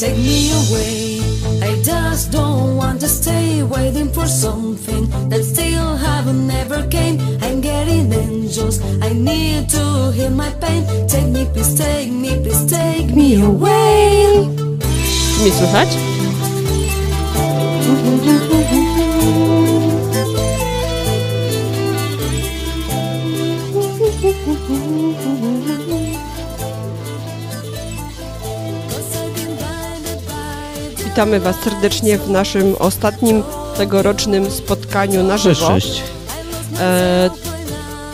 take me away. I just don't want to stay waiting for something that still haven't never came. I'm getting angels, I need to heal my pain. Take me, please take me, please take me away. Mnie słychać? Witamy Was serdecznie w naszym ostatnim tegorocznym spotkaniu na żywo. Cześć, cześć. E,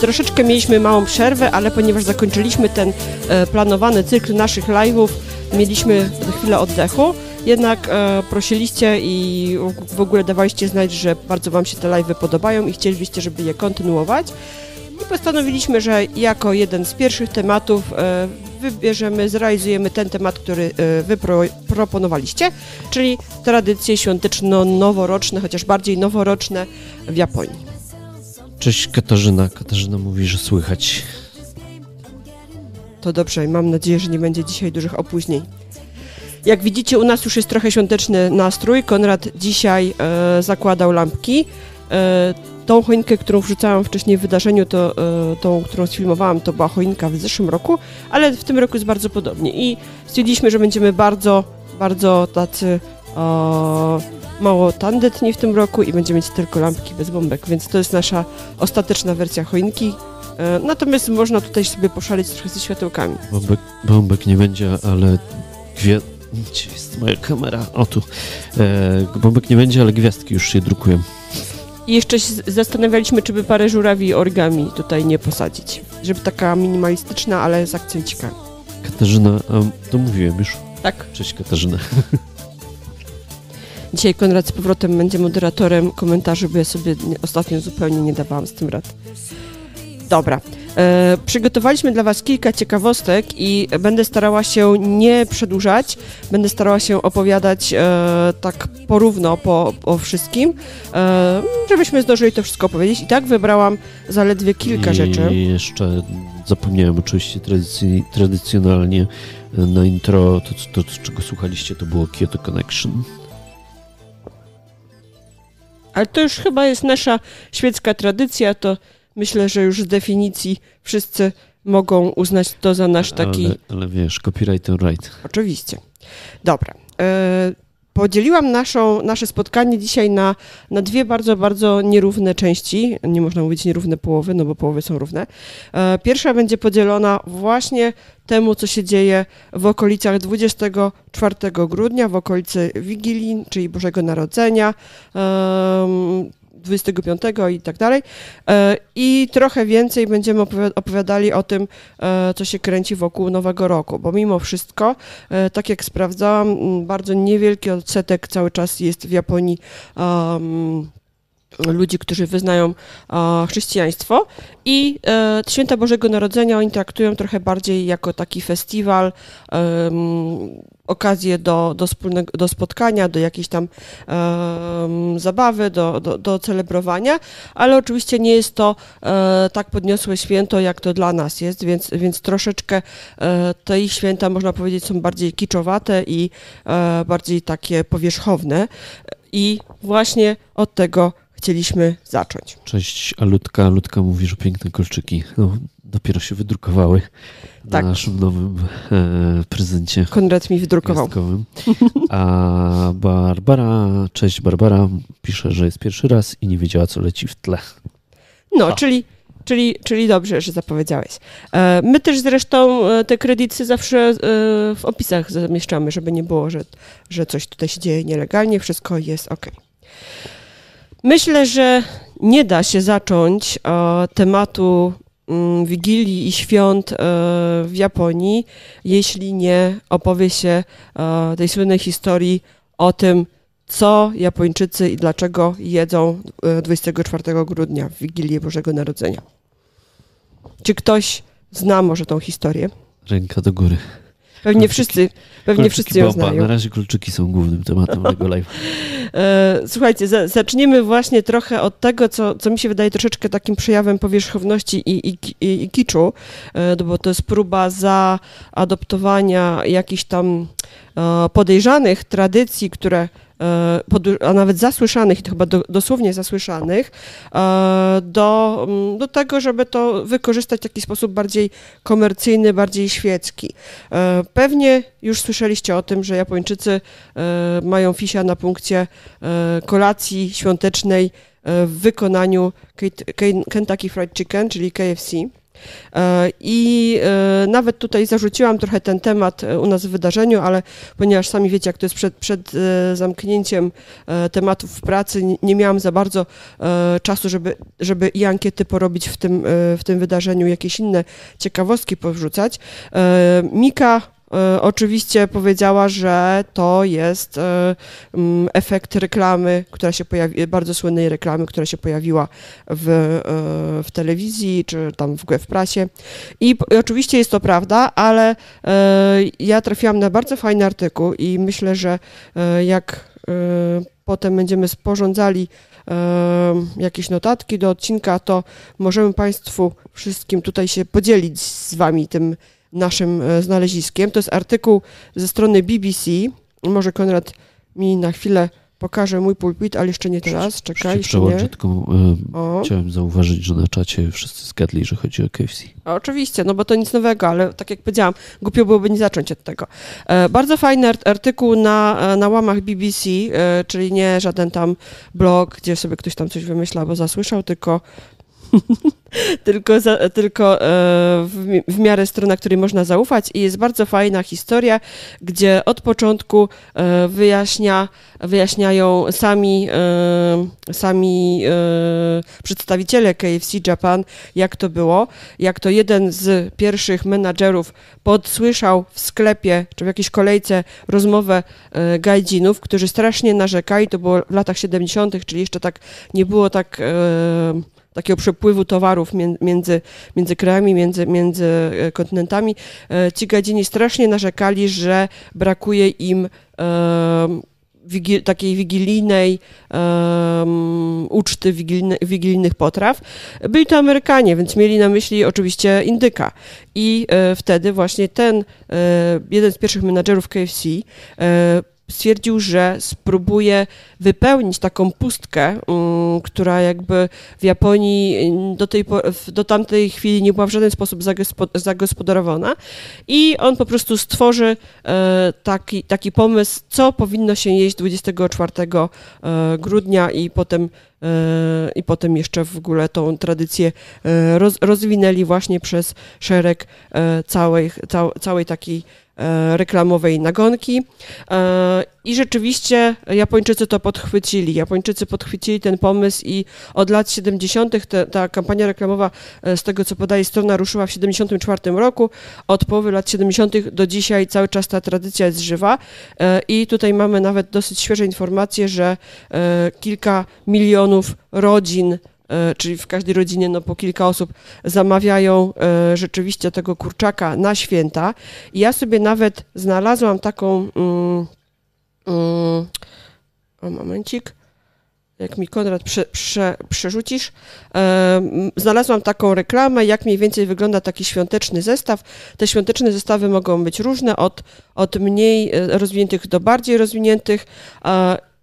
troszeczkę mieliśmy małą przerwę, ale ponieważ zakończyliśmy ten e, planowany cykl naszych live'ów, mieliśmy chwilę oddechu. Jednak e, prosiliście i w ogóle dawaliście znać, że bardzo Wam się te live'y podobają i chcielibyście, żeby je kontynuować. I postanowiliśmy, że jako jeden z pierwszych tematów e, wybierzemy, zrealizujemy ten temat, który e, Wy pro, proponowaliście, czyli tradycje świąteczno-noworoczne, chociaż bardziej noworoczne w Japonii. Cześć Katarzyna. Katarzyna mówi, że słychać. To dobrze i mam nadzieję, że nie będzie dzisiaj dużych opóźnień. Jak widzicie, u nas już jest trochę świąteczny nastrój. Konrad dzisiaj e, zakładał lampki. E, tą choinkę, którą wrzucałam wcześniej w wydarzeniu, to e, tą, którą sfilmowałam, to była choinka w zeszłym roku, ale w tym roku jest bardzo podobnie. I stwierdziliśmy, że będziemy bardzo, bardzo tacy mało tandetni w tym roku i będziemy mieć tylko lampki bez bombek, więc to jest nasza ostateczna wersja choinki. E, Natomiast można tutaj sobie poszaleć trochę ze światełkami. Bombek, bombek nie będzie, ale gwie... Gdzie jest moja kamera? O tu. E, bombek nie będzie, ale gwiazdki już się drukują. I jeszcze się zastanawialiśmy, czy by parę żurawi origami tutaj nie posadzić. Żeby taka minimalistyczna, ale z akcencikami. Katarzyna, a to mówiłem już. Tak? Cześć Katarzyna. Dzisiaj Konrad z powrotem będzie moderatorem komentarzy, bo ja sobie ostatnio zupełnie nie dawałam z tym rad. Dobra. E, przygotowaliśmy dla Was kilka ciekawostek i będę starała się nie przedłużać. Będę starała się opowiadać e, tak porówno po, po wszystkim, e, żebyśmy zdążyli to wszystko opowiedzieć. I tak wybrałam zaledwie kilka I rzeczy. jeszcze zapomniałem oczywiście tradycji, tradycjonalnie e, na intro, to, to, to czego słuchaliście, to było Kyoto Connection. Ale to już chyba jest nasza świecka tradycja, to myślę, że już z definicji wszyscy mogą uznać to za nasz taki... Ale, ale wiesz, copyright and right. Oczywiście. Dobra. E, podzieliłam naszą, nasze spotkanie dzisiaj na, na dwie bardzo, bardzo nierówne części. Nie można mówić nierówne połowy, no bo połowy są równe. E, pierwsza będzie podzielona właśnie temu, co się dzieje w okolicach 24 grudnia, w okolicy Wigilii, czyli Bożego Narodzenia. Em, 25 i tak dalej. E, I trochę więcej będziemy opowi- opowiadali o tym, e, co się kręci wokół Nowego Roku, bo mimo wszystko, e, tak jak sprawdzałam, bardzo niewielki odsetek cały czas jest w Japonii um, ludzi, którzy wyznają chrześcijaństwo. I e, święta Bożego Narodzenia oni traktują trochę bardziej jako taki festiwal, em, okazję do, do, wspólnego, do spotkania, do jakiejś tam zabawy, do, do, do celebrowania, ale oczywiście nie jest to e, tak podniosłe święto, jak to dla nas jest, więc, więc troszeczkę e, te ich święta, można powiedzieć, są bardziej kiczowate i e, bardziej takie powierzchowne. I właśnie od tego chcieliśmy zacząć. Cześć, Alutka. Alutka mówi, że piękne kolczyki. No, dopiero się wydrukowały Tak. na naszym nowym e, prezencie Konrad mi wydrukował. gwiazdkowym. A Barbara, cześć Barbara, pisze, że jest pierwszy raz i nie wiedziała, co leci w tle. No, czyli, czyli, czyli dobrze, że zapowiedziałeś. E, My też zresztą e, te kredyty zawsze e, w opisach zamieszczamy, żeby nie było, że, że coś tutaj się dzieje nielegalnie, wszystko jest ok. Myślę, że nie da się zacząć e, tematu mm, Wigilii i świąt e, w Japonii, jeśli nie opowie się e, tej słynnej historii o tym, co Japończycy i dlaczego jedzą e, 24 grudnia w Wigilię Bożego Narodzenia. Czy ktoś zna może tą historię? Ręka do góry. Pewnie wszyscy, pewnie wszyscy ją znają. Na razie kolczyki są głównym tematem tego live. E, Słuchajcie, za, zaczniemy właśnie trochę od tego, co, co mi się wydaje troszeczkę takim przejawem powierzchowności i, i, i, i kiczu, e, no bo to jest próba zaadoptowania jakichś tam e, podejrzanych tradycji, które a nawet zasłyszanych, i to chyba do, dosłownie zasłyszanych, e, do, mm, do tego, żeby to wykorzystać w taki sposób bardziej komercyjny, bardziej świecki. E, Pewnie już słyszeliście o tym, że Japończycy e, mają fisia na punkcie e, kolacji świątecznej e, w wykonaniu Kentucky Fried Chicken, czyli KFC. E, I e, nawet tutaj zarzuciłam trochę ten temat e, u nas w wydarzeniu, ale ponieważ sami wiecie, jak to jest przed, przed zamknięciem tematów w pracy, nie- miałam za bardzo czasu, żeby, żeby i ankiety porobić w tym, w tym wydarzeniu, jakieś inne ciekawostki powrzucać. Mika oczywiście powiedziała, że to jest e, mm, efekt reklamy, która się pojawi, bardzo słynnej reklamy, która się pojawiła w, e, w telewizji czy tam w, w prasie. I, oczywiście jest to prawda, ale e, ja trafiłam na bardzo fajny artykuł i myślę, że e, jak e, potem będziemy sporządzali e, jakieś notatki do odcinka, to możemy Państwu wszystkim tutaj się podzielić z Wami tym naszym e, znaleziskiem. To jest artykuł ze strony BBC. Może Konrad mi na chwilę pokaże mój pulpit, ale jeszcze nie teraz. Czekaj, Jeszcze nie. tylko O. chciałem zauważyć, że na czacie wszyscy zgadli, że chodzi o KFC. A Oczywiście, no bo to nic nowego, ale tak jak powiedziałam, głupio byłoby nie zacząć od tego. E, bardzo fajny art- artykuł na, e, na łamach BBC, e, czyli nie żaden tam blog, gdzie sobie ktoś tam coś wymyśla albo zasłyszał, tylko tylko, za, tylko e, w, w miarę strona, której można zaufać i jest bardzo fajna historia, gdzie od początku e, wyjaśnia, wyjaśniają sami, e, sami przedstawiciele KFC Japan, jak to było, jak to jeden z pierwszych menadżerów podsłyszał w sklepie czy w jakiejś kolejce rozmowę gajdzinów, którzy strasznie narzekali, to było w latach 70., czyli jeszcze tak nie było tak takiego przepływu towarów mię- między, między krajami, między, między e, kontynentami. E, Ci gadzini strasznie narzekali, że brakuje im em, wigi- takiej wigilijnej uczty wigilijne, wigilijnych potraw. Byli to Amerykanie, więc mieli na myśli oczywiście indyka. I e, wtedy właśnie ten, e, jeden z pierwszych menadżerów KFC e, stwierdził, że spróbuje wypełnić taką pustkę, mm, która jakby w Japonii mm, do, tej, do tamtej chwili nie była w żaden sposób zagospodarowana i on po prostu stworzy e, taki, taki pomysł, co powinno się jeść 24 e, grudnia i potem e, i potem jeszcze w ogóle tą tradycję roz, rozwinęli właśnie przez szereg całej, cał, całej takiej reklamowej nagonki. E, I rzeczywiście Japończycy to podchwycili. Japończycy podchwycili ten pomysł i od lat 70. Te, ta kampania reklamowa, e, z tego co podaje strona, ruszyła w 74 roku. Od połowy lat 70. do dzisiaj cały czas ta tradycja jest żywa. E, I tutaj mamy nawet dosyć świeże informacje, że e, kilka milionów rodzin e, czyli w każdej rodzinie no, po kilka osób zamawiają e, rzeczywiście tego kurczaka na święta. I ja sobie nawet znalazłam taką. Mm, mm, o momencik. Jak mi Konrad prze, prze, przerzucisz, e, znalazłam taką reklamę, jak mniej więcej wygląda taki świąteczny zestaw. Te świąteczne zestawy mogą być różne, od, od mniej e, rozwiniętych do bardziej rozwiniętych.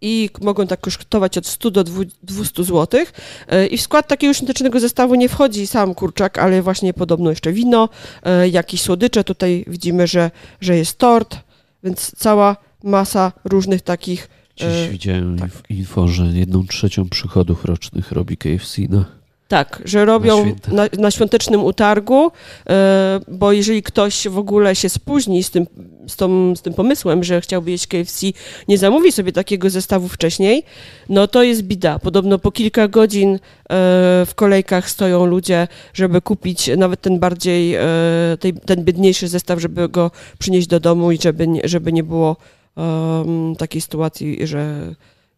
I mogą tak kosztować od 100 do 200 zł. E, I w skład takiego świątecznego zestawu nie wchodzi sam kurczak, ale właśnie podobno jeszcze wino, e, jakieś słodycze. Tutaj widzimy, że, że jest tort, więc cała masa różnych takich. Dziś E, widziałem tak. w info, że jedną trzecią przychodów rocznych robi KFC na Tak, że robią święta. na, na świątecznym utargu, e, bo jeżeli ktoś w ogóle się spóźni z tym, z, tą, z tym pomysłem, że chciałby jeść KFC, nie zamówi sobie takiego zestawu wcześniej, no to jest bida. Podobno po kilka godzin e, w kolejkach stoją ludzie, żeby kupić nawet ten bardziej, e, tej, ten biedniejszy zestaw, żeby go przynieść do domu i żeby nie, żeby nie było takiej sytuacji, że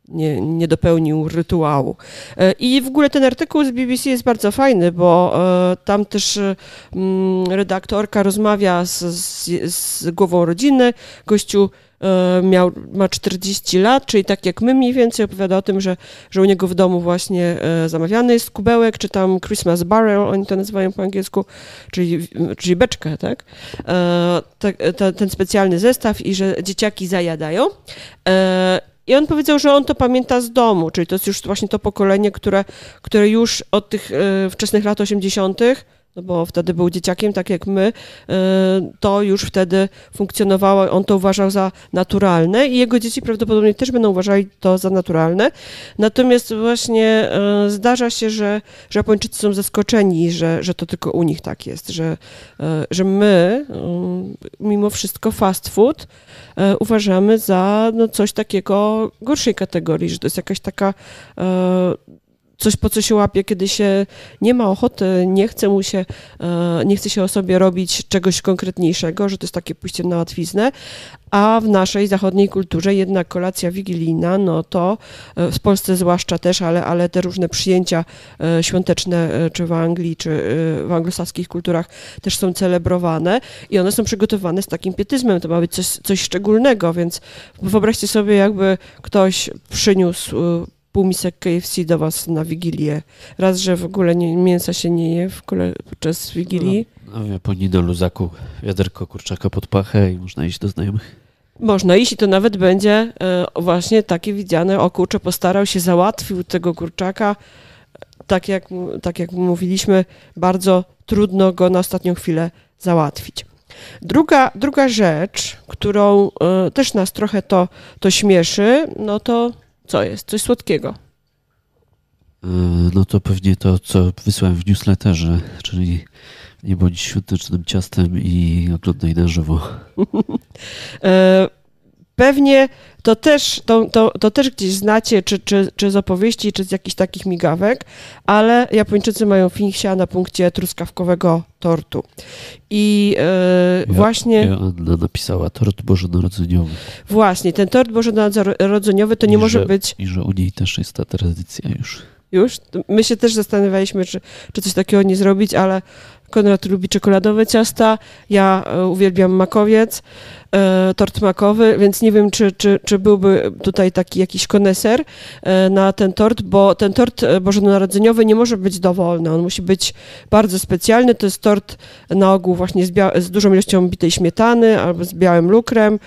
nie, nie dopełnił rytuału. E, I w ogóle ten artykuł z BBC jest bardzo fajny, bo e, tam też e, mm, redaktorka rozmawia z, z, z głową rodziny. Gościu miał, ma 40 lat, czyli tak jak my mniej więcej opowiada o tym, że, że u niego w domu właśnie zamawiany jest kubełek, czy tam Christmas barrel, oni to nazywają po angielsku, czyli, czyli beczkę, tak? ten specjalny zestaw i że dzieciaki zajadają. I on powiedział, że on to pamięta z domu, czyli to jest już właśnie to pokolenie, które, które już od tych y, wczesnych lat 80., no bo wtedy był dzieciakiem, tak jak my, y, to już wtedy funkcjonowało, on to uważał za naturalne i jego dzieci prawdopodobnie też będą uważali to za naturalne. Natomiast właśnie y, zdarza się, że, że Japończycy są zaskoczeni, że, że to tylko u nich tak jest, że, że my mimo wszystko fast food E, uważamy za no, coś takiego gorszej kategorii, że to jest jakaś taka e, coś, po co się łapie, kiedy się nie ma ochoty, nie chce mu się, e, nie chce się o sobie robić czegoś konkretniejszego, że to jest takie pójście na łatwiznę, a w naszej zachodniej kulturze jednak kolacja wigilijna, no to e, w Polsce zwłaszcza też, ale, ale te różne przyjęcia e, świąteczne, czy w Anglii, czy w anglosaskich kulturach też są celebrowane i one są przygotowane z takim pietyzmem, to ma być coś, coś szczególnego, więc wyobraźcie sobie, jakby ktoś przyniósł półmisek KFC do was na Wigilię. Raz, że w ogóle nie, mięsa się nie je w ogóle podczas Wigilii. No, no Japonii do luzaku wiaderko kurczaka pod pachę i można iść do znajomych. Można iść i to nawet będzie e, właśnie takie widziane, o kurczę, postarał się, załatwił tego kurczaka. Tak jak, tak jak mówiliśmy, bardzo trudno go na ostatnią chwilę załatwić. Druga, druga rzecz, którą e, też nas trochę to, to śmieszy, no to co jest? Coś słodkiego. E, no to pewnie to, co wysłałem w newsletterze, czyli nie bądź świątecznym ciastem i oglądaj na żywo. Pewnie to też, to, to, to też gdzieś znacie, czy, czy, czy z opowieści, czy z jakichś takich migawek, ale Japończycy mają finksia na punkcie truskawkowego tortu. I e, właśnie... Joanna napisała tort bożonarodzeniowy. Właśnie, ten tort bożonarodzeniowy to nie I może że, być... I że u niej też jest ta tradycja już. Już? My się też zastanawialiśmy, czy, czy coś takiego nie zrobić, ale Konrad lubi czekoladowe ciasta, ja e, uwielbiam makowiec, tort makowy, więc nie wiem, czy, czy, czy byłby tutaj taki jakiś koneser e, na ten tort, bo ten tort bożonarodzeniowy nie może być dowolny, on musi być bardzo specjalny, to jest tort na ogół właśnie z, z dużą ilością bitej śmietany albo z białym lukrem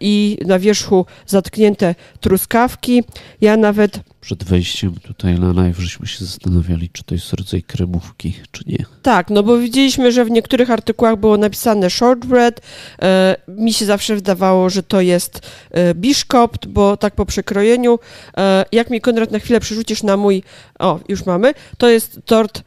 i na wierzchu zatknięte truskawki. Ja nawet przed wejściem tutaj na live żeśmy się zastanawiali, czy to jest rodzaj kremówki, czy nie. Tak, no bo widzieliśmy, że w niektórych artykułach było napisane shortbread. E, mi się zawsze wydawało, że to jest e, biszkopt, bo tak po przekrojeniu. E, jak mi Konrad na chwilę przerzucisz na mój, o, już mamy, to jest tort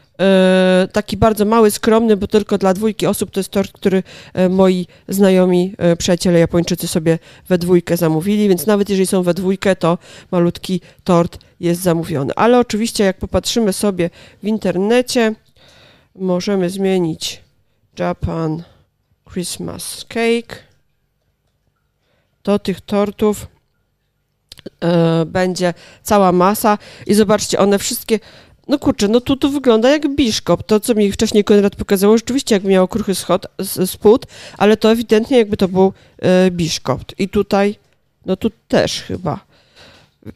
taki bardzo mały, skromny, bo tylko dla dwójki osób. To jest tort, który e, moi znajomi e, przyjaciele Japończycy sobie we dwójkę zamówili, więc nawet jeżeli są we dwójkę, to malutki tort jest zamówiony. Ale oczywiście, jak popatrzymy sobie w internecie, możemy zmienić Japan Christmas Cake. To tych tortów będzie cała masa i zobaczcie, one wszystkie no kurczę, no tu, tu wygląda jak biszkop. To, co mi wcześniej Konrad pokazało, rzeczywiście jakby miało kruchy schod, spód, ale to ewidentnie jakby to był e, biszkop. I tutaj, no tu też chyba.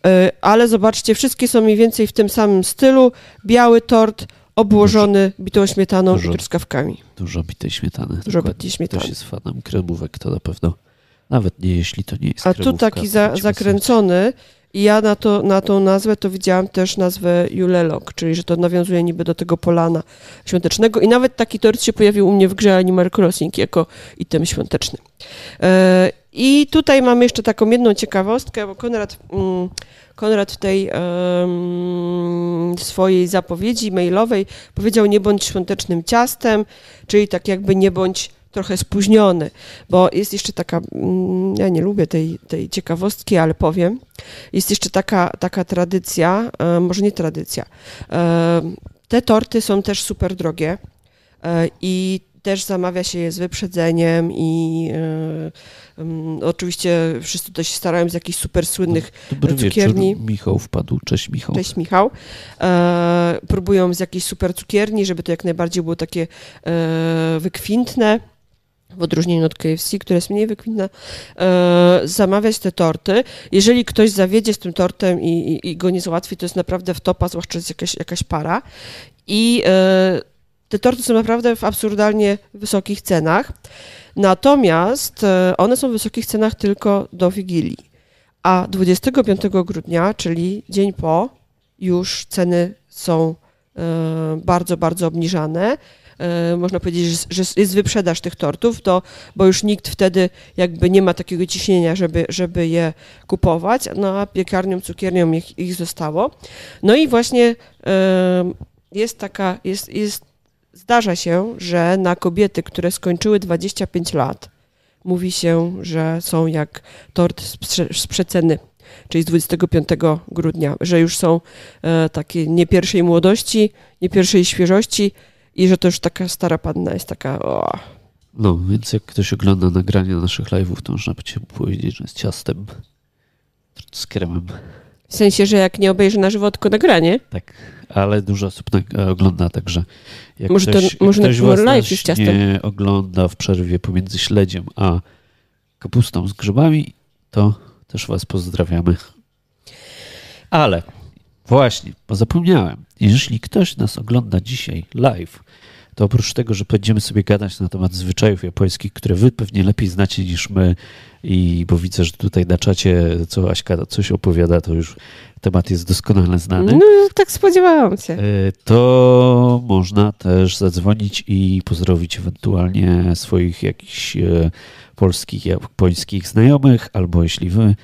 E, ale zobaczcie, wszystkie są mniej więcej w tym samym stylu. Biały tort obłożony bitą śmietaną dużo, i truskawkami. Dużo bitej śmietany. Dużo bitej śmietany. Ktoś jest fanem kremówek, to na pewno nawet nie, jeśli to nie jest A tu taki za, zakręcony, i ja na, to, na tą nazwę to widziałam też nazwę Julelok, czyli że to nawiązuje niby do tego polana świątecznego. I nawet taki tort się pojawił u mnie w grze Animal Crossing jako item świąteczny. E, I tutaj mamy jeszcze taką jedną ciekawostkę, bo Konrad, mm, Konrad w tej swojej zapowiedzi mailowej powiedział nie bądź świątecznym ciastem, czyli tak jakby nie bądź trochę spóźniony, bo jest jeszcze taka, mm, ja nie lubię tej, tej ciekawostki, ale powiem, jest jeszcze taka, taka tradycja, e, może nie tradycja, e, te torty są też super drogie e, i też zamawia się je z wyprzedzeniem i e, mm, oczywiście wszyscy tutaj się starają z jakichś super słynnych Dobry cukierni. wieczór, Michał wpadł. Cześć Michał. Cześć Michał. E, próbują z jakiejś super cukierni, żeby to jak najbardziej było takie e, wykwintne. W odróżnieniu od KFC, które jest mniej wykwintne, e, zamawiać te torty. Jeżeli ktoś zawiedzie z tym tortem i, i, i go nie załatwi, to jest naprawdę wtopa, zwłaszcza jest jakaś, jakaś para. I e, te torty są naprawdę w absurdalnie wysokich cenach. Natomiast e, one są w wysokich cenach tylko do Wigilii. A 25 grudnia, czyli dzień po, już ceny są e, bardzo, bardzo obniżane. E, Można powiedzieć, że- jest wyprzedaż tych tortów, to, bo już nikt wtedy jakby nie ma takiego ciśnienia, żeby, żeby je kupować, no a piekarniom, cukierniom ich, ich zostało. No i właśnie e, jest taka, jest, jest, zdarza się, że na kobiety, które skończyły 25 lat, mówi się, że są jak tort z przeceny, czyli z 25 grudnia, że już są e, takie nie pierwszej młodości, nie pierwszej świeżości i że to już taka stara panna jest taka, o, No, więc jak ktoś ogląda nagrania naszych live'ów, to można by ci powiedzieć, że jest ciastem z kremem. w sensie, że jak nie obejrzy na żywo, tylko nagranie. Tak, ale dużo osób nag- ogląda, także jak Może to- ktoś, jak może ktoś was Live jest ciastem. nie ogląda w przerwie pomiędzy śledziem a kapustą z grzybami, to też was pozdrawiamy. Ale właśnie, bo zapomniałem, jeśli ktoś nas ogląda dzisiaj live, to oprócz tego, że będziemy sobie gadać na temat zwyczajów japońskich, które wy pewnie lepiej znacie niż my, i bo widzę, że tutaj na czacie, co Aśka coś opowiada, to już temat jest doskonale znany. No, tak spodziewałam się. E, to można też zadzwonić i pozdrowić ewentualnie swoich jakichś e, polskich, japońskich znajomych, albo jeśli wy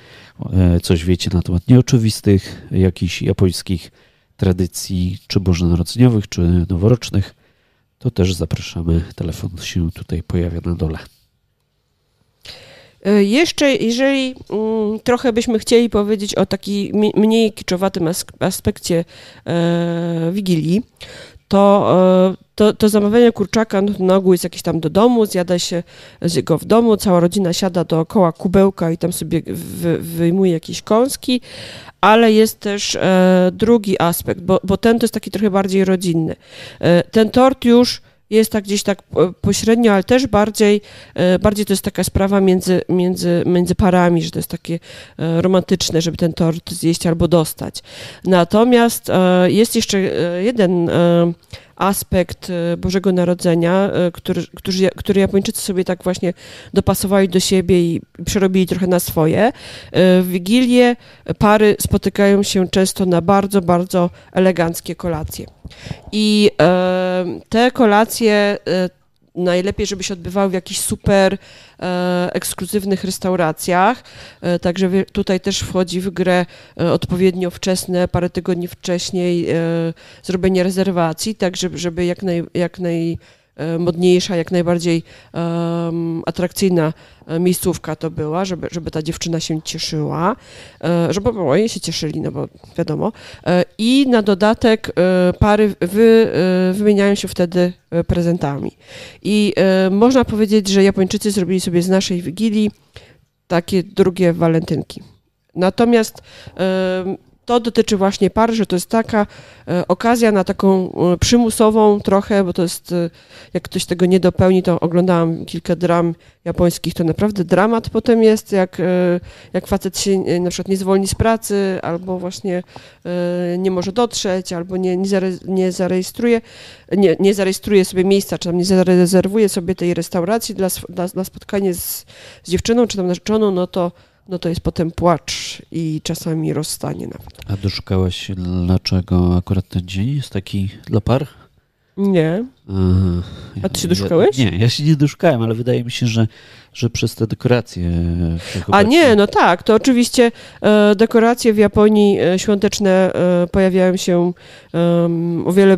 coś wiecie na temat nieoczywistych jakichś japońskich tradycji, czy bożonarodzeniowych, czy noworocznych, to też zapraszamy. Telefon się tutaj pojawia na dole. E, Jeszcze, jeżeli mm, trochę byśmy chcieli powiedzieć o takim mniej kiczowatym as- aspekcie e, Wigilii, to, e, to, to zamawianie kurczaka na ogół jest jakieś tam do domu, zjada się go w domu, cała rodzina siada dookoła kubełka i tam sobie wy, wyjmuje jakieś kąski, ale jest też e, drugi aspekt, bo, bo ten to jest taki trochę bardziej rodzinny. E, ten tort już jest tak gdzieś tak e, pośrednio, ale też bardziej, e, bardziej to jest taka sprawa między, między, między parami, że to jest takie e, romantyczne, żeby ten tort zjeść albo dostać. Natomiast jest jeszcze jeden aspekt e, Bożego Narodzenia, e, który, który, który Japończycy sobie tak właśnie dopasowali do siebie i przerobili trochę na swoje. E, W Wigilię pary spotykają się często na bardzo, bardzo eleganckie kolacje. I te kolacje najlepiej, żeby się odbywały w jakichś super e, ekskluzywnych restauracjach. E, także tutaj też wchodzi w grę e, odpowiednio wczesne, parę tygodni wcześniej e, zrobienie rezerwacji, tak żeby, żeby jak, naj, jak naj modniejsza, jak najbardziej em, atrakcyjna e, miejscówka to była, żeby, żeby ta dziewczyna się cieszyła, e, żeby oni się cieszyli, no bo wiadomo. E, I na dodatek e, pary wy, e, wymieniają się wtedy e, prezentami. I e, można powiedzieć, że Japończycy zrobili sobie z naszej Wigilii takie drugie walentynki. Natomiast to dotyczy właśnie par, że to jest taka e, okazja na taką e, przymusową trochę, bo to jest, e, jak ktoś tego nie dopełni, to oglądałam kilka dram japońskich, to naprawdę dramat potem jest, jak, jak facet się na przykład nie zwolni z pracy, albo właśnie nie może dotrzeć, albo nie, nie, zare, nie zarejestruje, nie, nie zarejestruje sobie miejsca, czy tam nie zarezerwuje sobie tej restauracji dla, dla, dla spotkania z, z dziewczyną, czy tam narzeczoną, no to no to jest potem płacz i czasami rozstanie nawet. A doszukałaś się, dlaczego akurat ten dzień jest taki dla par? Nie. Aha. A ty się doszukałeś? Ja, nie, ja się nie doszukałem, ale wydaje mi się, że, że przez te dekoracje. A nie, no tak, to oczywiście e, dekoracje w Japonii e, świąteczne e, pojawiają się o wiele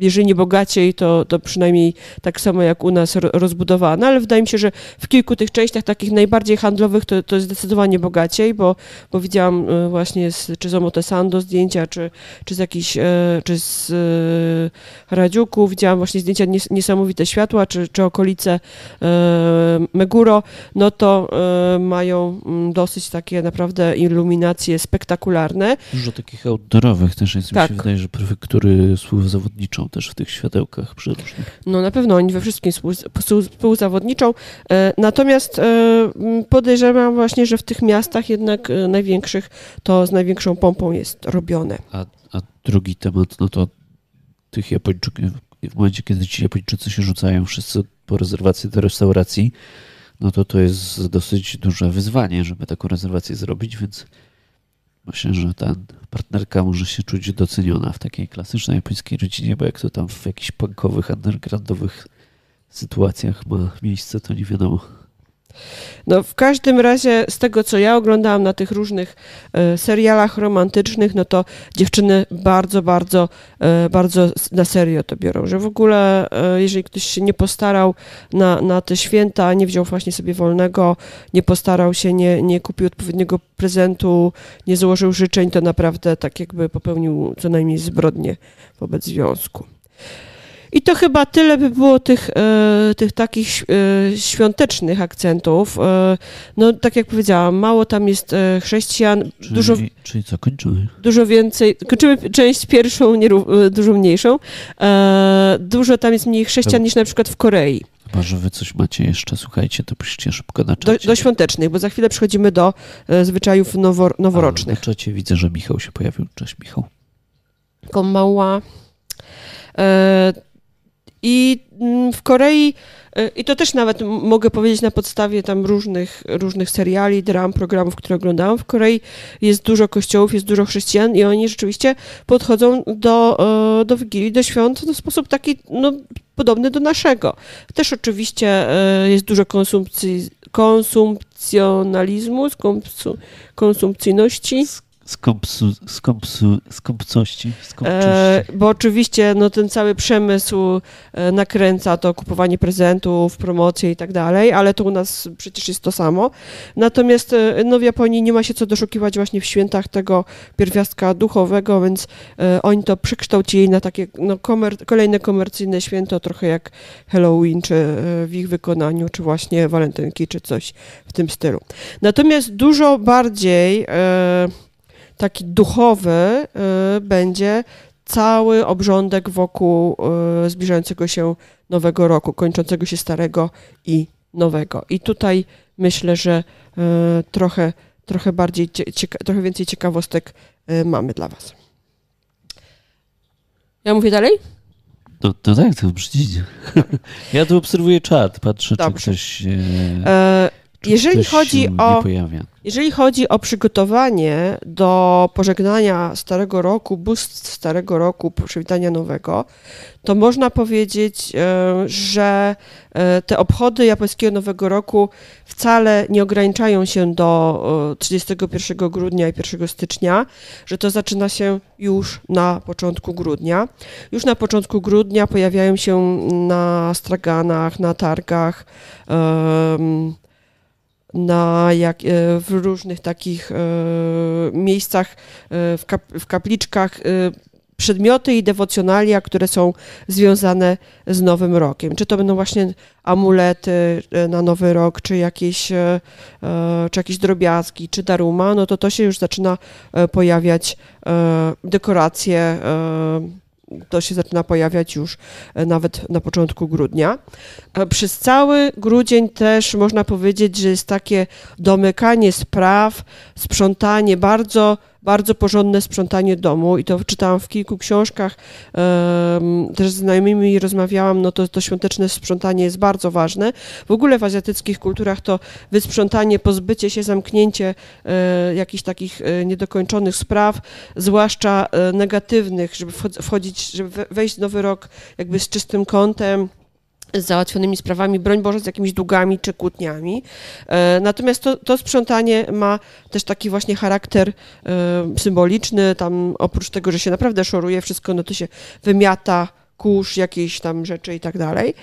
jeżeli nie bogaciej, to, to przynajmniej tak samo jak u nas rozbudowana, ale wydaje mi się, że w kilku tych częściach takich najbardziej handlowych to, to jest zdecydowanie bogaciej, bo, bo widziałam e, właśnie z, czy z Omotesando zdjęcia, czy, czy z jakichś, e, czy z Harajuku, widziałam właśnie zdjęcia niesamowite światła, czy, czy okolice Meguro, no to mają mm, dosyć takie naprawdę iluminacje spektakularne. Dużo takich outdoorowych też jest, tak. mi się wydaje, że prefektury współzawodniczą też w tych światełkach przeróżnych. No na pewno oni we wszystkim współzawodniczą. E, natomiast e, podejrzewam właśnie, że w tych miastach jednak e, największych to z największą pompą jest robione. A, a drugi temat, no to tych Japończyków, w momencie, kiedy ci Japończycy się rzucają wszyscy po rezerwacji do restauracji, no to to jest dosyć duże wyzwanie, żeby taką rezerwację zrobić, więc myślę, że ta partnerka może się czuć doceniona w takiej klasycznej japońskiej rodzinie, bo jak to tam w jakichś punkowych, undergroundowych sytuacjach ma miejsce, to nie wiadomo. No w każdym razie z tego, co ja oglądałam na tych różnych e, serialach romantycznych, no to dziewczyny bardzo, bardzo, e, bardzo na serio to biorą, że w ogóle e, jeżeli ktoś się nie postarał na, na te święta, nie wziął właśnie sobie wolnego, nie postarał się, nie, nie kupił odpowiedniego prezentu, nie złożył życzeń, to naprawdę tak jakby popełnił co najmniej zbrodnię wobec związku. I to chyba tyle by było tych, e, tych takich e, świątecznych akcentów. E, no, tak jak powiedziałam, mało tam jest chrześcijan. Czyli, dużo, czyli co, kończymy? Dużo więcej. Kończymy część pierwszą, nie, dużo mniejszą. Dużo tam jest mniej chrześcijan niż na przykład w Korei. Chyba, że wy coś macie jeszcze, słuchajcie, to piszcie szybko na czacie. Do, do świątecznych, bo za chwilę przechodzimy do zwyczajów nowo, noworocznych. A, na czacie widzę, że Michał się pojawił. Cześć, Michał. Komała. E, i mm, w Korei, y, i to też nawet mogę powiedzieć na podstawie tam różnych, różnych seriali, dram, programów, które oglądałam, w Korei jest dużo kościołów, jest dużo chrześcijan i oni rzeczywiście podchodzą do, e, do Wigilii, do świąt w sposób taki no, podobny do naszego. Też oczywiście e, jest dużo konsumpcji, konsumpcjonalizmu, konsumpcyjności skąpsu, skąpsu, skąpcości, e, bo oczywiście no, ten cały przemysł e, nakręca to kupowanie prezentów, promocje i tak dalej, ale to u nas przecież jest to samo. Natomiast e, no, w Japonii nie ma się co doszukiwać właśnie w świętach tego pierwiastka duchowego, więc e, oni to przekształcili na takie no, komer kolejne komercyjne święto, trochę jak Halloween, czy e, w ich wykonaniu, czy właśnie walentynki, czy coś w tym stylu. Natomiast dużo bardziej taki duchowy y, będzie cały obrządek wokół y, zbliżającego się nowego roku, kończącego się starego i nowego. I tutaj myślę, że y, trochę, trochę bardziej, trochę więcej ciekawostek mamy dla Was. Ja mówię dalej? No, no tak, to brzmi. Ja tu obserwuję czat, patrzę, Dobrze. czy ktoś. E, jeżeli chodzi o. Jeżeli chodzi o przygotowanie do pożegnania Starego Roku, boost Starego Roku, przywitania nowego, to można powiedzieć, e, że e, te obchody japońskiego Nowego Roku wcale nie ograniczają się do 31 grudnia i 1 stycznia, że to zaczyna się już na początku grudnia. Już na początku grudnia pojawiają się na straganach, na targach, na jak, e, w różnych takich e, miejscach, e, w, kap, w kapliczkach przedmioty i dewocjonalia, które są związane z Nowym Rokiem. Czy to będą właśnie amulety na Nowy Rok, czy jakieś, czy jakieś drobiazgi, czy daruma, no to to się już zaczyna pojawiać, dekoracje to się zaczyna pojawiać już e, nawet na początku grudnia. E, przez cały grudzień też można powiedzieć, że jest takie domykanie spraw, sprzątanie bardzo bardzo porządne sprzątanie domu i to czytałam w kilku książkach, też z znajomymi rozmawiałam, no to, to świąteczne sprzątanie jest bardzo ważne. W ogóle w azjatyckich kulturach to wysprzątanie, pozbycie się, zamknięcie e, jakichś takich e, niedokończonych spraw, zwłaszcza e, negatywnych, żeby wchodzić, żeby wejść w nowy rok jakby z czystym kątem, załatwionymi sprawami, broń Boże, z jakimiś długami czy kłótniami. E, natomiast to, to sprzątanie ma też taki właśnie charakter e, symboliczny, tam oprócz tego, że się naprawdę szoruje wszystko, no to się wymiata, kurz, jakieś tam rzeczy i tak dalej.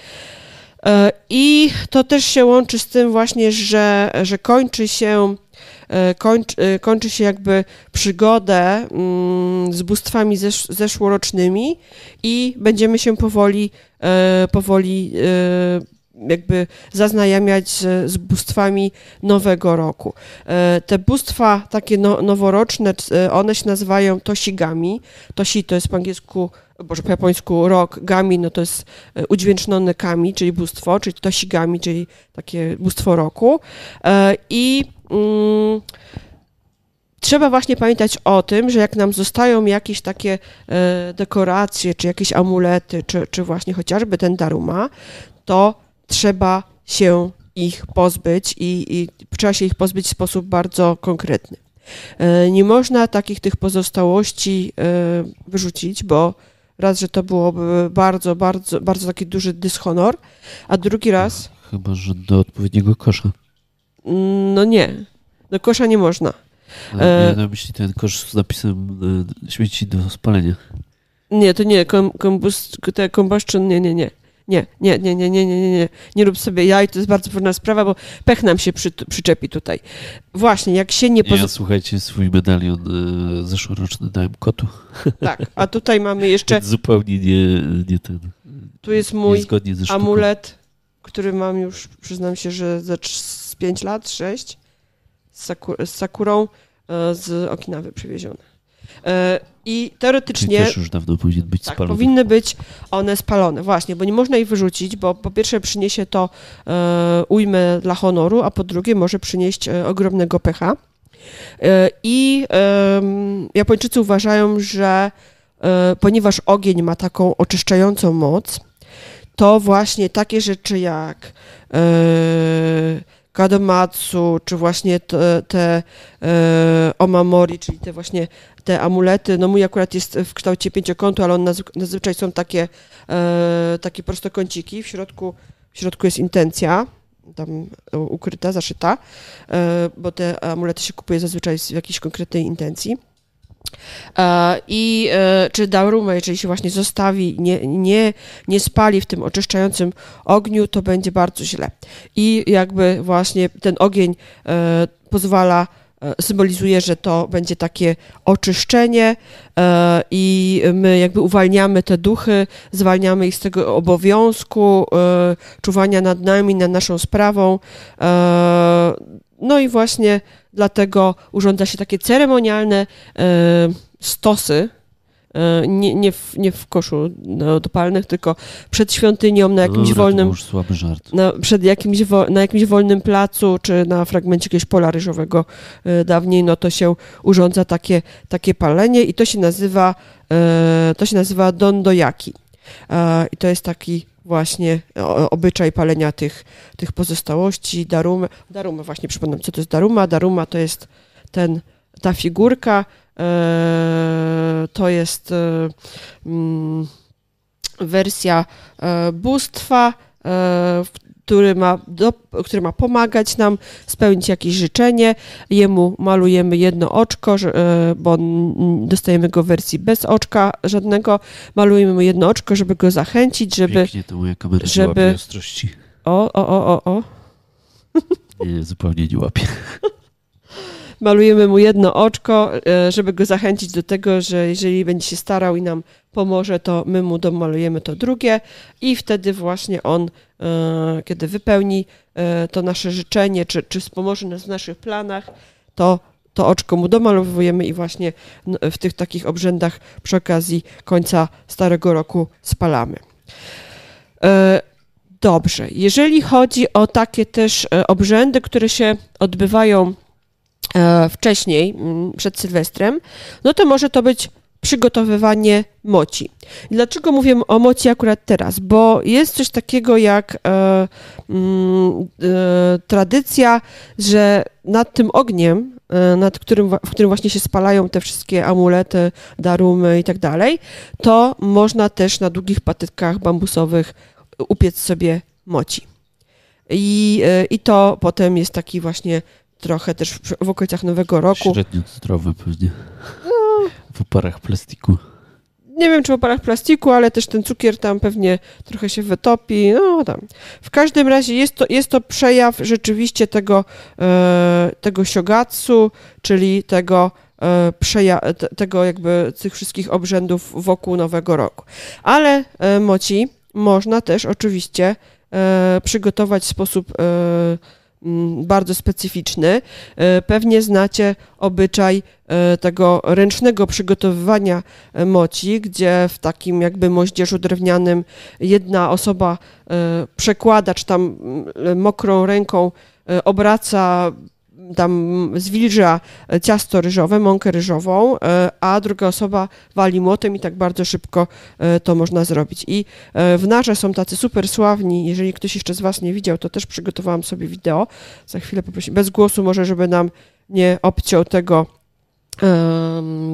E, I to też się łączy z tym właśnie, że, że kończy się kończy, kończy się jakby przygodę mm, z bóstwami zesz, zeszłorocznymi i będziemy się powoli, powoli jakby zaznajamiać z, z bóstwami nowego roku. Te bóstwa takie no, noworoczne, one się nazywają tosigami. Tosi to jest po angielsku boże, po japońsku rok, gami, no to jest e, udźwięcznione kami, czyli bóstwo, czyli tosigami, czyli takie bóstwo roku. E, I mm, trzeba właśnie pamiętać o tym, że jak nam zostają jakieś takie e, dekoracje, czy jakieś amulety, czy, czy właśnie chociażby ten daruma, to trzeba się ich pozbyć i, i trzeba się ich pozbyć w sposób bardzo konkretny. Nie można takich tych pozostałości wyrzucić, bo Raz, że to byłoby bardzo, bardzo, bardzo taki duży dyshonor, a drugi raz... Chyba, że do odpowiedniego kosza. Mm, no nie, do kosza nie można. A e... na myśli ten kosz z napisem e, śmieci do spalenia. Nie, to nie, kom, kombust, te combustion, nie, nie, nie nie, nie, nie, nie, nie, nie, nie, nie, nie rób sobie jaj, to jest bardzo trudna sprawa, bo pech nam się przy, przyczepi tutaj. Właśnie, jak się nie... Poz... Ja, słuchajcie, swój medalion y, zeszłoroczny dałem kotu. Tak, a tutaj mamy jeszcze... Zupełnie nie, nie ten... Tu jest mój amulet, który mam już, przyznam się, że za 5 lat, 6, z, sakur z sakurą y, z Okinawy przywieziony. E, I teoretycznie. Czyli też już dawno powinien być tak, spalony. Powinny być one spalone, właśnie, bo nie można ich wyrzucić, bo po pierwsze przyniesie to e, ujmę dla honoru, a po drugie może przynieść e, ogromnego pecha. E, I e, Japończycy uważają, że e, ponieważ ogień ma taką oczyszczającą moc, to właśnie takie rzeczy jak kadomatsu, czy właśnie te, te e, omamori, czyli te właśnie te amulety. No mój akurat jest w kształcie pięciokątu, ale on zazwyczaj są takie, e, takie prostokąciki. W środku, w środku jest intencja tam ukryta, zaszyta, e, bo te amulety się kupuje zazwyczaj w jakiejś konkretnej intencji. E, I e, czy Dauruma, jeżeli się właśnie zostawi, nie, nie, nie spali w tym oczyszczającym ogniu, to będzie bardzo źle. I jakby właśnie ten ogień e, pozwala symbolizuje, że to będzie takie oczyszczenie i my jakby uwalniamy te duchy, zwalniamy ich z tego obowiązku czuwania nad nami, nad naszą sprawą. No i właśnie dlatego urządza się takie ceremonialne e, stosy, e, nie, nie, w, nie w koszu dopalnych, tylko przed świątynią na jakimś Dobra, wolnym. słaby żart. Na, przed jakimś, na jakimś wolnym placu, czy na fragmencie jakiegoś pola ryżowego e, dawniej, no to się urządza takie, takie palenie i to się nazywa to się nazywa dondojaki. I to jest taki właśnie obyczaj palenia tych, tych pozostałości, darumy. Darumy, właśnie przypomnę, co to jest daruma. Daruma to jest ten, ta figurka, e, to jest e, mm, wersja e, bóstwa, który ma, do, który ma pomagać nam spełnić jakieś życzenie. Jemu malujemy jedno oczko, e, bo dostajemy go w wersji bez oczka żadnego. Malujemy mu jedno oczko, żeby go zachęcić, żeby... Pięknie to moja kamera żeby... ostrości. O, o, o, o, o. Nie, zupełnie nie łapie. malujemy mu jedno oczko, e, żeby go zachęcić do tego, że jeżeli będzie się starał i nam pomoże, to my mu domalujemy to drugie i wtedy właśnie on, e, kiedy wypełni e, to nasze życzenie, czy, czy wspomoże nas w naszych planach, to to oczko mu domalowujemy i właśnie w tych takich obrzędach przy okazji końca starego roku spalamy. Dobrze, jeżeli chodzi o takie też obrzędy, które się odbywają wcześniej, mm, przed Sylwestrem, no to może to być przygotowywanie moci. Dlaczego mówię o moci akurat teraz? Bo jest coś takiego jak e, mm, e, tradycja, że nad tym ogniem, e, nad którym, w którym właśnie się spalają te wszystkie amulety, darumy i tak dalej, to można też na długich patytkach bambusowych upiec sobie moci. I, e, I to potem jest taki właśnie trochę też w, w okolicach Nowego Roku. Średnio zdrowy pewnie. No. W oparach plastiku. nie wiem, czy w oparach plastiku, ale też ten cukier tam pewnie trochę się wytopi, no tam. W każdym razie jest to, jest to przejaw rzeczywiście tego, e, tego siogatsu, czyli tego e, przeja- te- tego jakby tych wszystkich obrzędów wokół Nowego Roku. Ale e, moci można też oczywiście e, przygotować w sposób bardzo specyficzny. E, Pewnie znacie obyczaj e, tego ręcznego przygotowywania moci, gdzie w takim jakby moździerzu drewnianym jedna osoba e, przekłada, czy tam mm, mokrą ręką obraca tam zwilża e, ciasto ryżowe, mąkę ryżową, e, a druga osoba wali młotem i tak bardzo szybko e, to można zrobić. I w narze są tacy super sławni, jeżeli ktoś jeszcze z Was nie widział, to też przygotowałam sobie wideo. Za chwilę poproszę, bez głosu może, żeby nam nie obciął tego,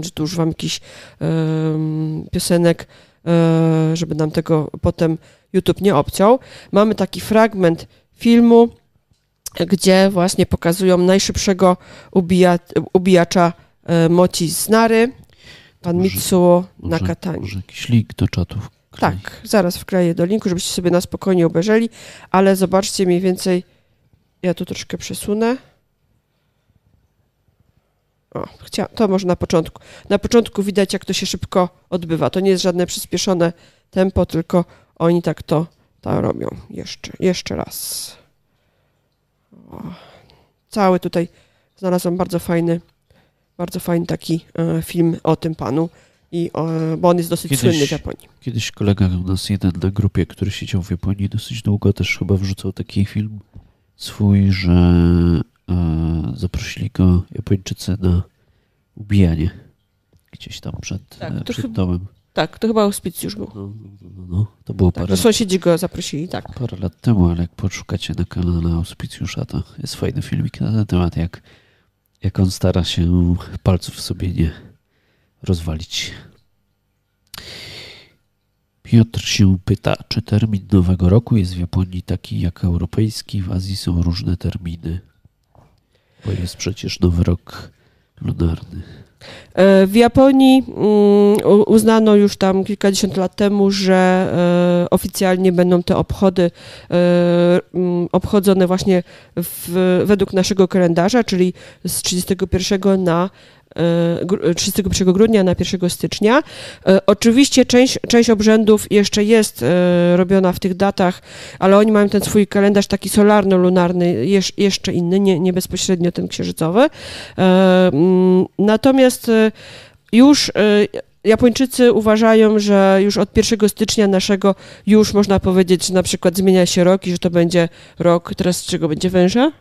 że tu używam jakichś em, piosenek, żeby nam tego potem YouTube nie obciął. Mamy taki fragment filmu, gdzie właśnie pokazują najszybszego ubija, ubijacza e, moci z Nary, pan może- Mitsuo Nakatani. może jakiś link do czatów. Tak, zaraz wkleję do linku, żebyście sobie na spokojnie obejrzeli, ale zobaczcie mniej więcej, ja tu troszkę przesunę. O, chcia, to może na początku. Na początku widać, jak to się szybko odbywa. To nie jest żadne przyspieszone tempo, tylko oni tak to, to robią. Jeszcze, jeszcze raz. Cały tutaj znalazłam bardzo fajny, bardzo fajny taki e, film o tym panu, i, e, bo on jest dosyć Kiedyś- słynny w Japonii. Kiedyś kolega u nas jeden na grupie, który siedział w Japonii dosyć długo, też chyba wrzucał taki film swój, że e, zaprosili go Japończycy na ubijanie gdzieś tam przed, Tak, e, przed chyba- domem. Tak, to chyba auspicjusz był. No, no, no, no. To było Tak, parę, sąsiedzi go zaprosili, tak. parę lat temu, ale jak poszukacie na kanale Auspicjusza, to jest fajny filmik na ten temat, jak, jak on stara się palców sobie nie rozwalić. Piotr się pyta, czy termin Nowego Roku jest w Japonii taki jak europejski, w Azji są różne terminy, bo jest przecież Nowy Rok lunarny. E, W Japonii mm, uznano już tam kilkadziesiąt lat temu, że e, oficjalnie będą te obchody e, mm, obchodzone właśnie w, według naszego kalendarza, czyli z 31 na 31 grudnia na 1 stycznia. E, Oczywiście część, część obrzędów jeszcze jest e, robiona w tych datach, ale oni mają ten swój kalendarz taki solarno-lunarny, jesz, jeszcze inny, nie, nie bezpośrednio ten księżycowy. E, mm, Natomiast e, już e, Japończycy uważają, że już od 1 stycznia naszego już można powiedzieć, że na przykład zmienia się rok i że to będzie rok, teraz czego będzie węża?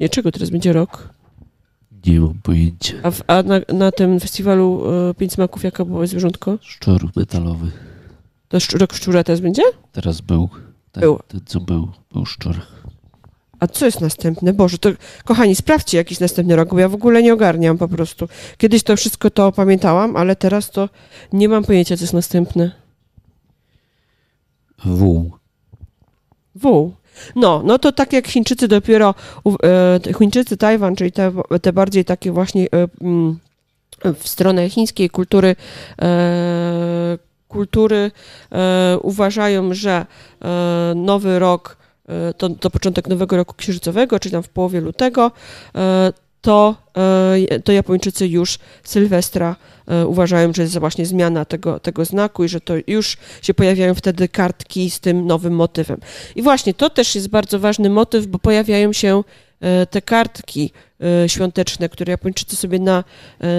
Nie, czego teraz będzie rok? Nie mam pojęcia. A, w, a na, na tym festiwalu e, Pięć Smaków jaka było zwierzątko? Szczur metalowy. To szcz- rok szczura teraz będzie? Teraz był. Ten, Był. ten co był, był szczur. A co jest następne? Boże, to kochani, sprawdźcie jakiś następny rok, bo ja w ogóle nie ogarniam po prostu. Kiedyś to wszystko to pamiętałam, ale teraz to nie mam pojęcia, co jest następne. W. W. No, no to tak jak Chińczycy dopiero, e, Chińczycy, Tajwan, czyli te, te bardziej takie właśnie e, mm, w stronę chińskiej kultury, e, kultury uważają, że nowy rok to, to początek nowego roku księżycowego, czyli tam w połowie lutego, to, e, to Japończycy już Sylwestra e, uważają, że jest właśnie zmiana tego, tego znaku i że to już się pojawiają wtedy kartki z tym nowym motywem. I właśnie to też jest bardzo ważny motyw, bo pojawiają się e, te kartki świąteczne, które Japończycy sobie na,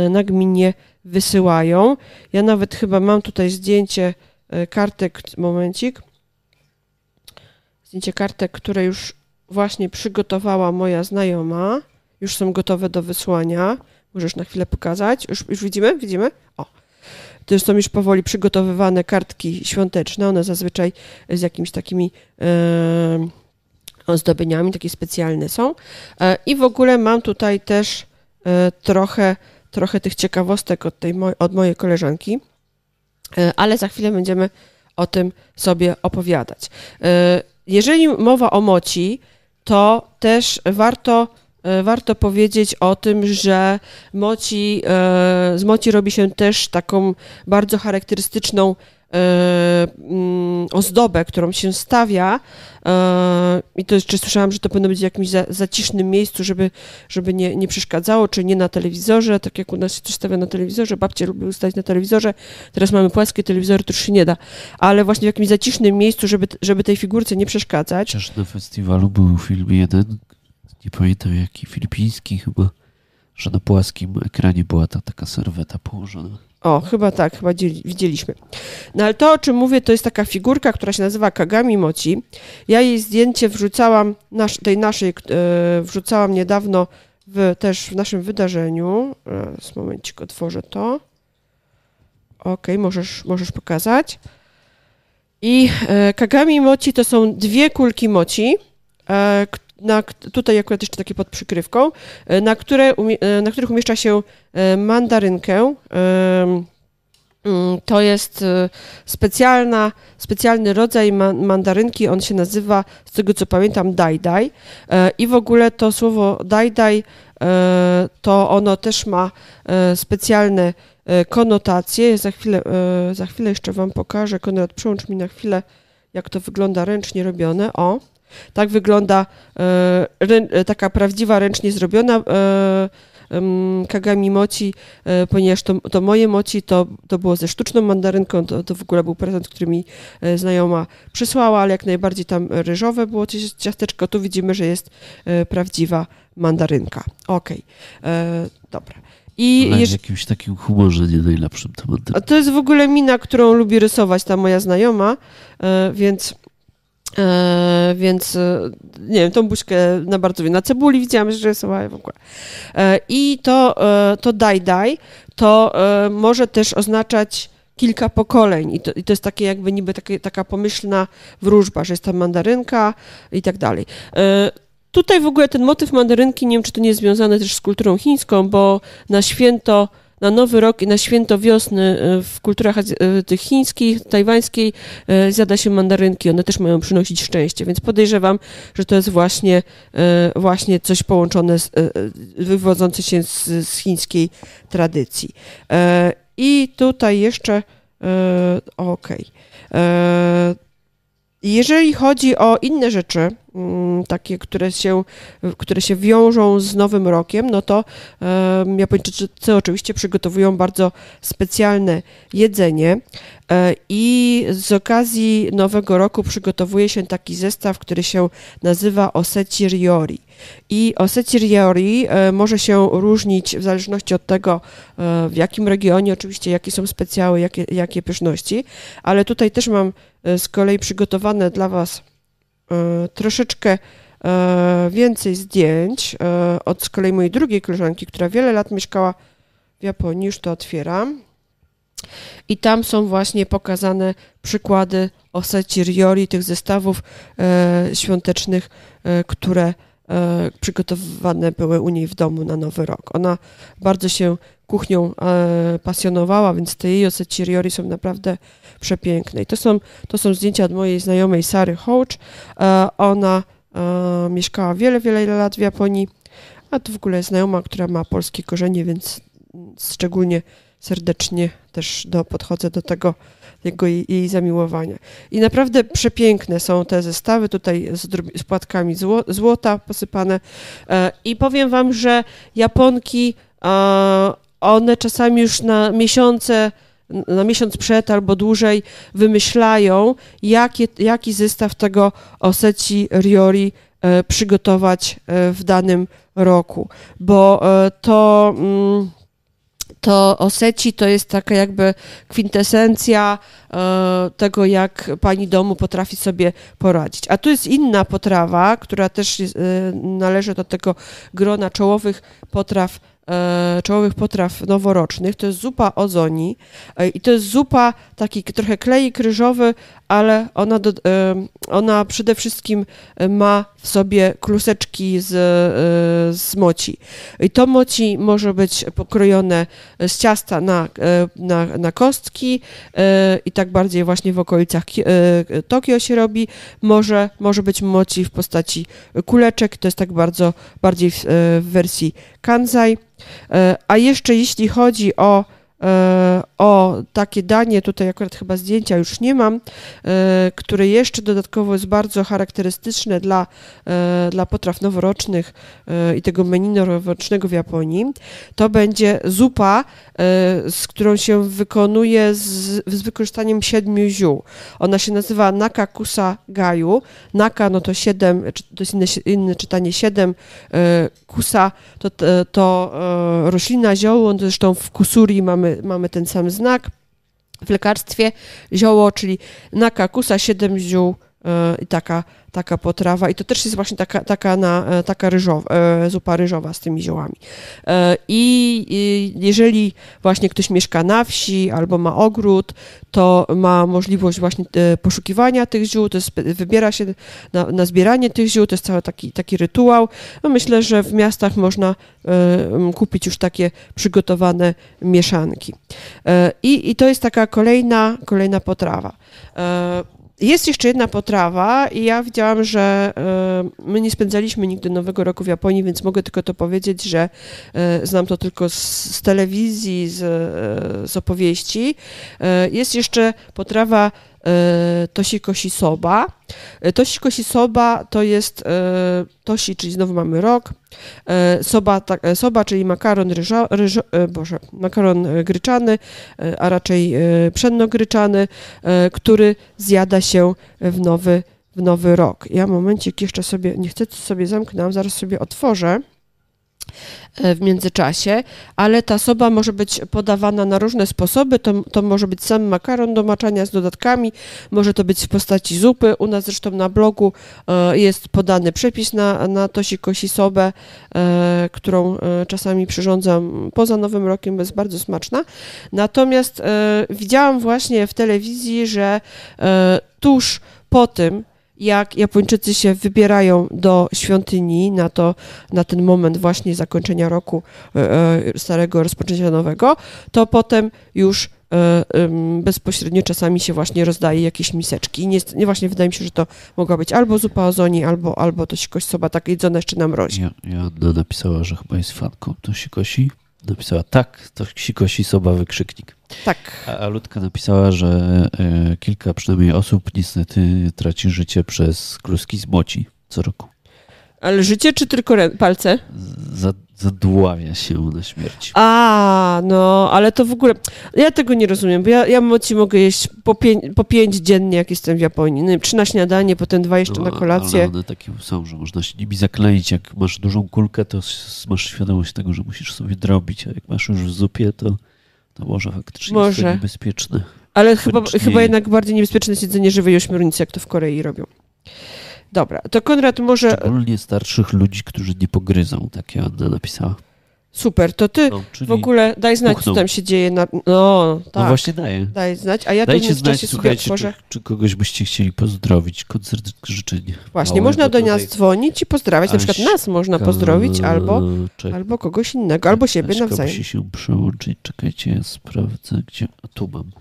na gminie wysyłają. Ja nawet chyba mam tutaj zdjęcie kartek, momencik, zdjęcie kartek, które już właśnie przygotowała moja znajoma. Już są gotowe do wysłania. Możesz na chwilę pokazać. Już, już widzimy? Widzimy? O. To są już powoli przygotowywane kartki świąteczne. One zazwyczaj z jakimiś takimi e, ozdobieniami, takie specjalne są. E, I w ogóle mam tutaj też e, trochę, trochę tych ciekawostek od, tej od mojej koleżanki, e, ale za chwilę będziemy o tym sobie opowiadać. Jeżeli mowa o moci, to też warto warto powiedzieć o tym, że moci, e, z moci robi się też taką bardzo charakterystyczną E, mm, ozdobę, którą się stawia. E, i to jeszcze słyszałam, że to powinno być w jakimś zacisznym miejscu, żeby, żeby nie, nie przeszkadzało, czy nie na telewizorze, tak jak u nas się coś stawia na telewizorze, babcie lubiły stać na telewizorze, teraz mamy płaskie telewizory, to już się nie da, ale właśnie w jakimś zacisznym miejscu, żeby, żeby tej figurce nie przeszkadzać. Chociaż na festiwalu był film jeden, nie pamiętam jaki, filipiński chyba, że na płaskim ekranie była ta taka serweta położona. O, chyba tak, chyba widzieliśmy. No ale to, o czym mówię, to jest taka figurka, która się nazywa Kagami Moci. Ja jej zdjęcie wrzucałam, nasz, tej naszej, e, wrzucałam niedawno w, też w naszym wydarzeniu. E, z momencik otworzę to. Ok, możesz, możesz pokazać. I e, Kagami Moci to są dwie kulki moci, e, na, tutaj akurat jeszcze takie pod przykrywką, e, na, które, e, na których umieszcza się e, mandarynkę. Mm, to jest specjalna, specjalny rodzaj mandarynki, on się nazywa, z tego co pamiętam, dai-dai. I w ogóle to słowo dai-dai, to ono też ma specjalne konotacje. Za chwilę, za chwilę jeszcze Wam pokażę. Konrad, przełącz mi na chwilę, jak to wygląda ręcznie robione. O, tak wygląda e, e, taka prawdziwa, ręcznie zrobiona e, Kagami Moci, ponieważ to, to, moje moci to, to było ze sztuczną mandarynką, to, to w ogóle był prezent, który mi znajoma przysłała, ale jak najbardziej tam ryżowe było ciasteczko. Tu widzimy, że jest prawdziwa mandarynka. Okej, okay. dobra. I w jakimś takim humorze nie najlepszym mandarynka. To jest w ogóle mina, którą lubi rysować ta moja znajoma, więc E, więc e, nie wiem, tą buźkę na bardzo na cebuli widziałam, że rysowała w ogóle. E, I to, e, to daj daj, to e, może też oznaczać kilka pokoleń i to, i to jest takie jakby niby takie, taka pomyślna wróżba, że jest tam mandarynka i tak dalej. E, tutaj w ogóle ten motyw mandarynki, nie wiem, czy to nie jest związane też z kulturą chińską, bo na święto na Nowy Rok i na święto wiosny e, w kulturach e, tych chińskich, tajwańskiej e, zjada się mandarynki. One też mają przynosić szczęście, więc podejrzewam, że to jest właśnie, właśnie coś połączone, z, wywodzące się z, z chińskiej tradycji. I tutaj jeszcze, okej. Okay. Jeżeli chodzi o inne rzeczy, takie, które się, które się wiążą z Nowym Rokiem, no to Japończycy oczywiście przygotowują bardzo specjalne jedzenie e, i z okazji Nowego Roku przygotowuje się taki zestaw, który się nazywa Oseci Ryori. I Oseci Ryori e, może się różnić w zależności od tego, e, w jakim regionie, oczywiście jakie są specjały, jakie, jakie pyszności, ale tutaj też mam z kolei przygotowane dla Was troszeczkę e, więcej zdjęć od z kolei mojej drugiej koleżanki, która wiele lat mieszkała w Japonii, już to otwieram. I tam są właśnie pokazane przykłady oseci ryori, tych zestawów świątecznych, które przygotowywane były u niej w domu na Nowy Rok. Ona bardzo się kuchnią e, pasjonowała, więc te jej oseci ryori są naprawdę przepiękne. I to są, to są zdjęcia od mojej znajomej Sary Hołcz. E, ona e, mieszkała wiele, wiele lat w Japonii, a to w ogóle znajoma, która ma polskie korzenie, więc szczególnie serdecznie też do, podchodzę do tego jego jej, jej zamiłowania. I naprawdę przepiękne są te zestawy, tutaj z, z płatkami zło, złota posypane. E, I powiem wam, że Japonki e, one czasami już na miesiące, na miesiąc przed albo dłużej wymyślają, jakie, jaki zestaw tego oseci riori e, przygotować e, w danym roku, bo e, to mm, to oseci to jest taka jakby kwintesencja tego, jak pani domu potrafi sobie poradzić. A tu jest inna potrawa, która też należy do tego grona czołowych potraw czołowych potraw noworocznych. To jest zupa ozoni e, i to jest zupa taki trochę klej kryżowy, ale ona, do, e, ona przede wszystkim ma w sobie kluseczki z, e, z moci. I to moci może być pokrojone z ciasta na, na, na kostki i tak bardziej właśnie w okolicach Tokio się robi. Może, może być moci w postaci kuleczek, to jest tak bardzo bardziej w, w wersji Kanzai. A jeszcze jeśli chodzi o E, o takie danie, tutaj akurat chyba zdjęcia już nie mam, e, które jeszcze dodatkowo jest bardzo charakterystyczne dla, e, dla potraw noworocznych i tego menu noworocznego w Japonii, to będzie zupa, z którą się wykonuje z, z wykorzystaniem siedmiu ziół. Ona się nazywa Nakakusa Gaju. Naka no to siedem, to jest inne, inne czytanie siedem, kusa to, to roślina zioło, zresztą w kusuri mamy mamy, ten sam znak. W lekarstwie zioło, czyli nakakusa, 7 ziół e, i taka taka potrawa i to też jest właśnie taka, taka, na, e, taka ryżowa, e, zupa ryżowa z tymi ziołami. E, I jeżeli właśnie ktoś mieszka na wsi albo ma ogród, to ma możliwość właśnie poszukiwania tych ziół, to jest, wybiera się na, na zbieranie tych ziół, to jest cały taki, taki rytuał. No myślę, że w miastach można kupić już takie przygotowane mieszanki. I, i to jest taka kolejna, kolejna potrawa. Jest jeszcze jedna potrawa i ja widziałam, że e, my nie spędzaliśmy nigdy Nowego Roku w Japonii, więc mogę tylko to powiedzieć, że e, znam to tylko z, z telewizji, z, e, z opowieści. Jest jeszcze potrawa E, toshi soba. E, toshi soba to jest e, toshi, czyli znowu mamy rok. Soba, tak, soba czyli makaron, ryżo, ryżo, boże, makaron gryczany, a raczej pszenno-gryczany, który zjada się w nowy, w nowy rok. Ja momencik jeszcze sobie, nie chcę sobie zamknąć, zaraz sobie otworzę. E, w międzyczasie, ale ta soba może być podawana na różne sposoby. To, to może być sam makaron do maczania z dodatkami, może to być w postaci zupy. U nas zresztą na blogu e, jest podany przepis na, na tosi kosi sobę, e, którą czasami przyrządzam poza Nowym Rokiem, jest bardzo smaczna. Natomiast widziałam właśnie w telewizji, że tuż po tym, jak Japończycy się wybierają do świątyni na, to, na ten moment właśnie zakończenia roku e, e, starego, rozpoczęcia nowego, to potem już e, bezpośrednio czasami się właśnie rozdaje jakieś miseczki. Nie, nie, właśnie wydaje mi się, że to mogła być albo zupa ozoni, albo, albo to sikoś soba tak jedzona jeszcze na mrozie. Joanna napisała, że chyba jest fanką to sikosi. Napisała tak, to sikosi soba wykrzyknik. Tak. A, a Ludka napisała, że e, kilka przynajmniej osób niestety traci życie przez kluski z moci co roku. Ale życie czy tylko palce? zadławia się na śmierć. A, no, ale to w ogóle, ja tego nie rozumiem, bo ja, ja moci mogę jeść po, pięć, po pięć dziennie, jak jestem w Japonii. No, trzy na śniadanie, potem dwa jeszcze no, na kolację. Ale one takie są, że można się nimi zakleić. Jak masz dużą kulkę, to masz świadomość tego, że musisz sobie drobić, a jak masz już w zupie, to to może faktycznie może. jest to niebezpieczne. Ale chyba, chyba jednak bardziej niebezpieczne jest jedzenie żywej ośmiornicy, jak to w Korei robią. Dobra, to Konrad może... Szczególnie starszych ludzi, którzy nie pogryzą, tak Joanna napisała. Super, to ty no, w ogóle daj znać, co tam się dzieje. Na... No, no, tak. No właśnie daję. Daj znać, a ja Dajcie to znać, słuchajcie, czy, czy, kogoś byście chcieli pozdrowić, koncert życzeń. Właśnie, można do nas dzwonić i pozdrawiać, na przykład nas można pozdrowić, albo, albo kogoś innego, albo siebie Aśka nawzajem. musi się przełączyć, czekajcie, ja sprawdzę, gdzie, a tu mam.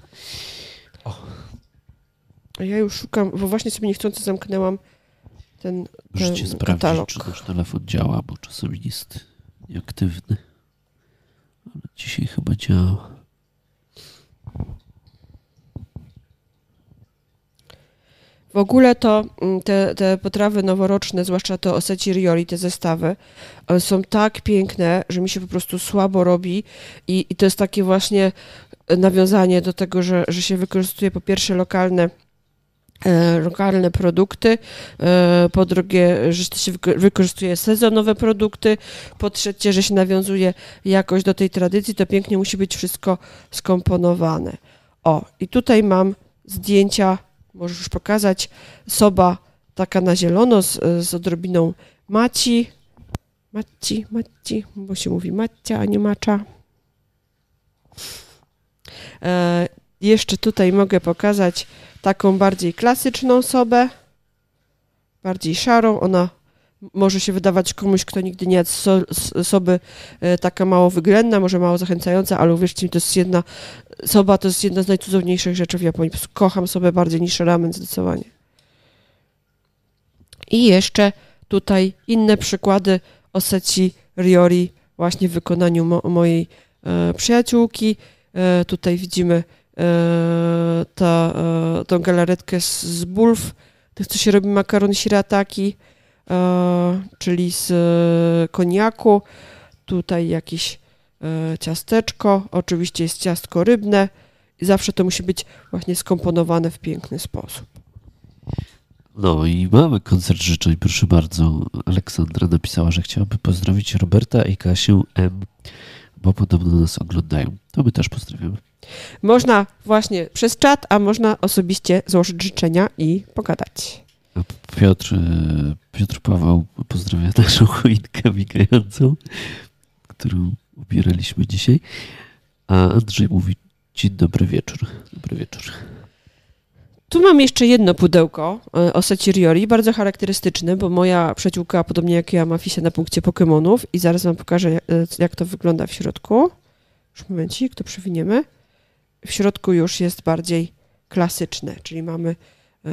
O. Ja już szukam, bo właśnie sobie niechcący zamknęłam ten, ten Możecie sprawdzić, czy nasz telefon działa, bo czasami jest nieaktywny. Ale dzisiaj chyba działa. W ogóle to mm, te, te potrawy noworoczne, zwłaszcza te oseci rioli, te zestawy, są tak piękne, że mi się po prostu słabo robi i, i to jest takie właśnie nawiązanie do tego, że, że się wykorzystuje po pierwsze lokalne E, lokalne produkty, e, po drugie, że się wykorzystuje sezonowe produkty, po trzecie, że się nawiązuje jakoś do tej tradycji, to pięknie musi być wszystko skomponowane. O, i tutaj mam zdjęcia, możesz już pokazać, soba taka na zielono z, z odrobiną maci, maci, maci, bo się mówi macia, a nie macza. E, jeszcze tutaj mogę pokazać taką bardziej klasyczną sobę, bardziej szarą. Ona może się wydawać komuś, kto nigdy nie jadł so, e, taka mało wyględna, może mało zachęcająca, ale uwierzcie mi, to jest jedna, soba to jest jedna z najcudowniejszych rzeczy w Japonii. Kocham sobie bardziej niż ramen zdecydowanie. I jeszcze tutaj inne przykłady Oseci Riori właśnie w wykonaniu mo mojej e, przyjaciółki. E, tutaj widzimy ta, e, tą galaretkę z, z bulw, tych co się robi makaron shirataki, e, czyli z koniaku. Tutaj jakieś ciasteczko, oczywiście jest ciastko rybne i zawsze to musi być właśnie skomponowane w piękny sposób. No i mamy koncert życzeń, proszę bardzo. Aleksandra napisała, że chciałaby pozdrowić Roberta i Kasię M, bo podobno nas oglądają. To my też pozdrawiamy. Można właśnie przez czat, a można osobiście złożyć życzenia i pogadać. Piotr, e, Piotr Paweł pozdrawia naszą choinkę migającą, którą ubieraliśmy dzisiaj. A Andrzej mówi dzień dobry wieczór. Dobry wieczór. Tu mam jeszcze jedno pudełko e, Oseci Riori, bardzo charakterystyczne, bo moja przyjaciółka, podobnie jak ja, ma fisie na punkcie Pokémonów i zaraz wam pokażę, e, jak to wygląda w środku. Już momencik, to przewiniemy. W środku już jest bardziej klasyczne, czyli mamy e,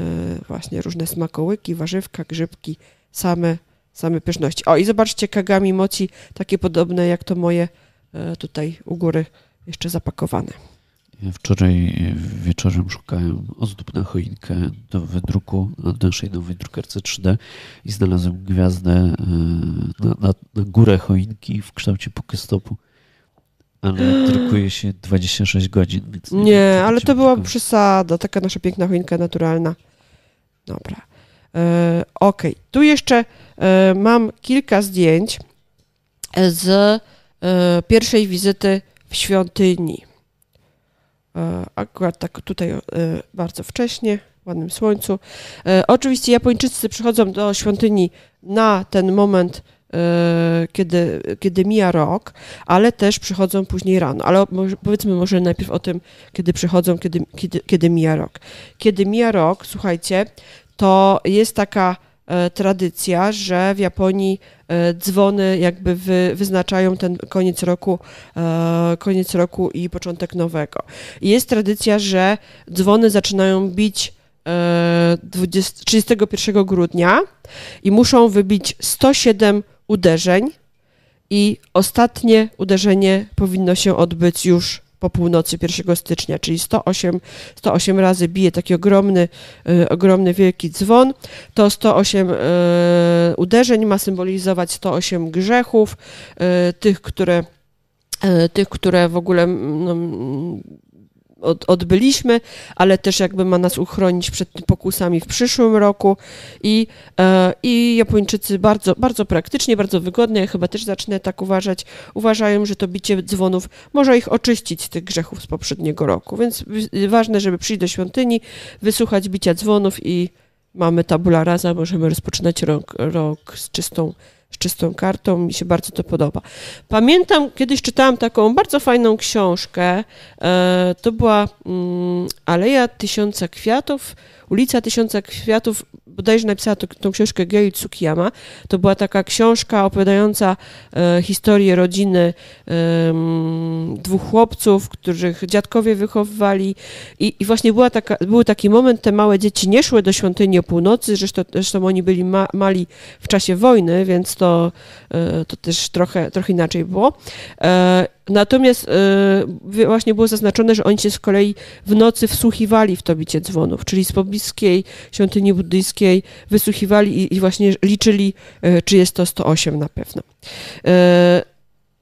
właśnie różne smakołyki, warzywka, grzybki, same, same pyszności. O i zobaczcie, kagami moci, takie podobne jak to moje tutaj u góry jeszcze zapakowane. Wczoraj wieczorem szukałem ozdób na choinkę do wydruku na naszej nowej drukarce 3D i znalazłem gwiazdę e, na, na, na górę choinki w kształcie pokestopu. Ale drukuje się 26 godzin. Więc nie, nie ale to była przesada, taka nasza piękna choinka naturalna. Dobra. E, ok, tu jeszcze e, mam kilka zdjęć z e, pierwszej wizyty w świątyni. E, akurat tak tutaj e, bardzo wcześnie, w ładnym słońcu. E, oczywiście Japończycy przychodzą do świątyni na ten moment, kiedy, kiedy mija rok, ale też przychodzą później rano. Ale powiedzmy może najpierw o tym, kiedy przychodzą, kiedy, kiedy, kiedy mija rok. Kiedy mija rok, słuchajcie, to jest taka E, tradycja, że w Japonii e, dzwony jakby wy, wyznaczają ten koniec roku, e, koniec roku i początek nowego. Jest tradycja, że dzwony zaczynają bić 20, 31 grudnia i muszą wybić 107 uderzeń i ostatnie uderzenie powinno się odbyć już po północy 1 stycznia, czyli 108, 108 razy bije taki ogromny, y, ogromny wielki dzwon. To 108 y, uderzeń ma symbolizować 108 grzechów, y, tych, które tych, które w ogóle no, od, odbyliśmy, ale też jakby ma nas uchronić przed pokusami w przyszłym roku. I, e, i Japończycy bardzo, bardzo praktycznie, bardzo wygodnie, ja chyba też zacznę tak uważać, uważają, że to bicie dzwonów może ich oczyścić z tych grzechów z poprzedniego roku, więc ważne, żeby przyjść do świątyni, wysłuchać bicia dzwonów i mamy tabula rasa, możemy rozpoczynać rok, rok z czystą z czystą kartą, mi się bardzo to podoba. Pamiętam, kiedyś czytałam taką bardzo fajną książkę, e, to była mm, Aleja Tysiąca Kwiatów, ulica Tysiąca Kwiatów, bodajże napisała to, tą książkę Gei Tsukiyama. To była taka książka opowiadająca e, historię rodziny e, dwóch chłopców, których dziadkowie wychowywali i, i właśnie była taka, był taki moment, te małe dzieci nie szły do świątyni o północy, zresztą, zresztą oni byli ma, mali w czasie wojny, więc to, e, to też trochę, trochę inaczej było. Natomiast y, właśnie było zaznaczone, że oni się z kolei w nocy wsłuchiwali w to bicie dzwonów, czyli z pobliskiej świątyni buddyjskiej wysłuchiwali i, i właśnie liczyli, y, czy jest to 108 na pewno. Y,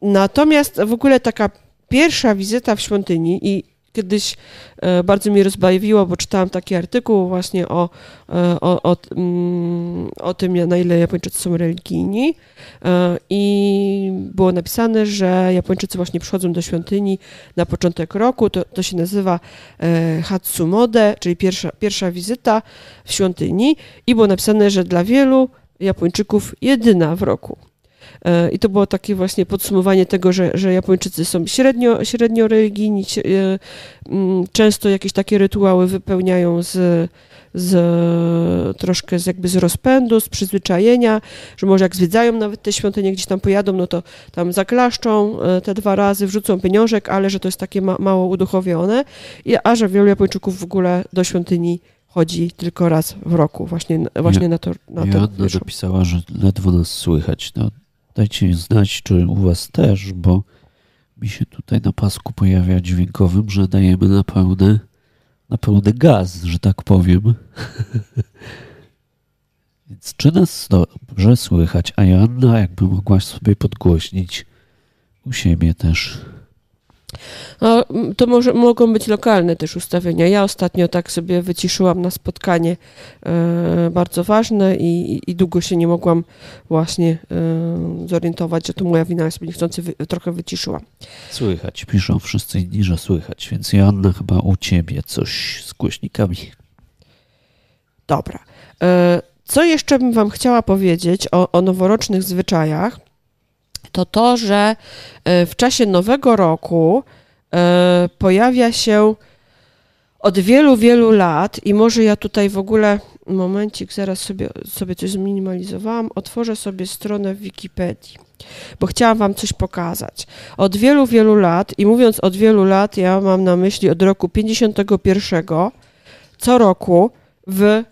natomiast w ogóle taka pierwsza wizyta w świątyni i kiedyś e, bardzo mnie rozbawiło, bo czytałam taki artykuł właśnie o, e, o, o, mm, o tym, na ile Japończycy są religijni e, i było napisane, że Japończycy właśnie przychodzą do świątyni na początek roku, to, to się nazywa Hatsumode, czyli pierwsza, pierwsza wizyta w świątyni i było napisane, że dla wielu Japończyków jedyna w roku. E, I to było takie właśnie podsumowanie tego, że, że Japończycy są średnio, średnio religijni, e, często jakieś takie rytuały wypełniają z, z troszkę z jakby z rozpędu, z przyzwyczajenia, że może jak zwiedzają nawet te świątynie, gdzieś tam pojadą, no to tam zaklaszczą e, te dwa razy, wrzucą pieniążek, ale że to jest takie ma, mało uduchowione, I, a że wielu Japończyków w ogóle do świątyni chodzi tylko raz w roku, właśnie, właśnie ja, na to. Na Joanna to dopisała, że ledwo nas słychać. No, dajcie znać, czy u was też, bo mi się tutaj na pasku pojawia dźwiękowym, że dajemy na pełne, na pełny gaz, że tak powiem. Więc czy nas dobrze słychać? A Joanna, jakby mogłaś sobie podgłośnić u siebie też. No, to może, mogą być lokalne też ustawienia. Ja ostatnio tak sobie wyciszyłam na spotkanie e, bardzo ważne i, i, długo się nie mogłam właśnie e, zorientować, że to moja wina, ja sobie niechcący wy, trochę wyciszyłam. Słychać, piszą wszyscy inni, że słychać, więc Joanna chyba u ciebie coś z głośnikami. Dobra. E, co jeszcze bym wam chciała powiedzieć o, o noworocznych zwyczajach? To to, że e, w czasie nowego roku e, pojawia się od wielu, wielu lat i może ja tutaj w ogóle, momencik, zaraz sobie, sobie coś zminimalizowałam, otworzę sobie stronę w Wikipedii, bo chciałam wam coś pokazać. Od wielu, wielu lat i mówiąc od wielu lat, ja mam na myśli od roku 51, co roku w e,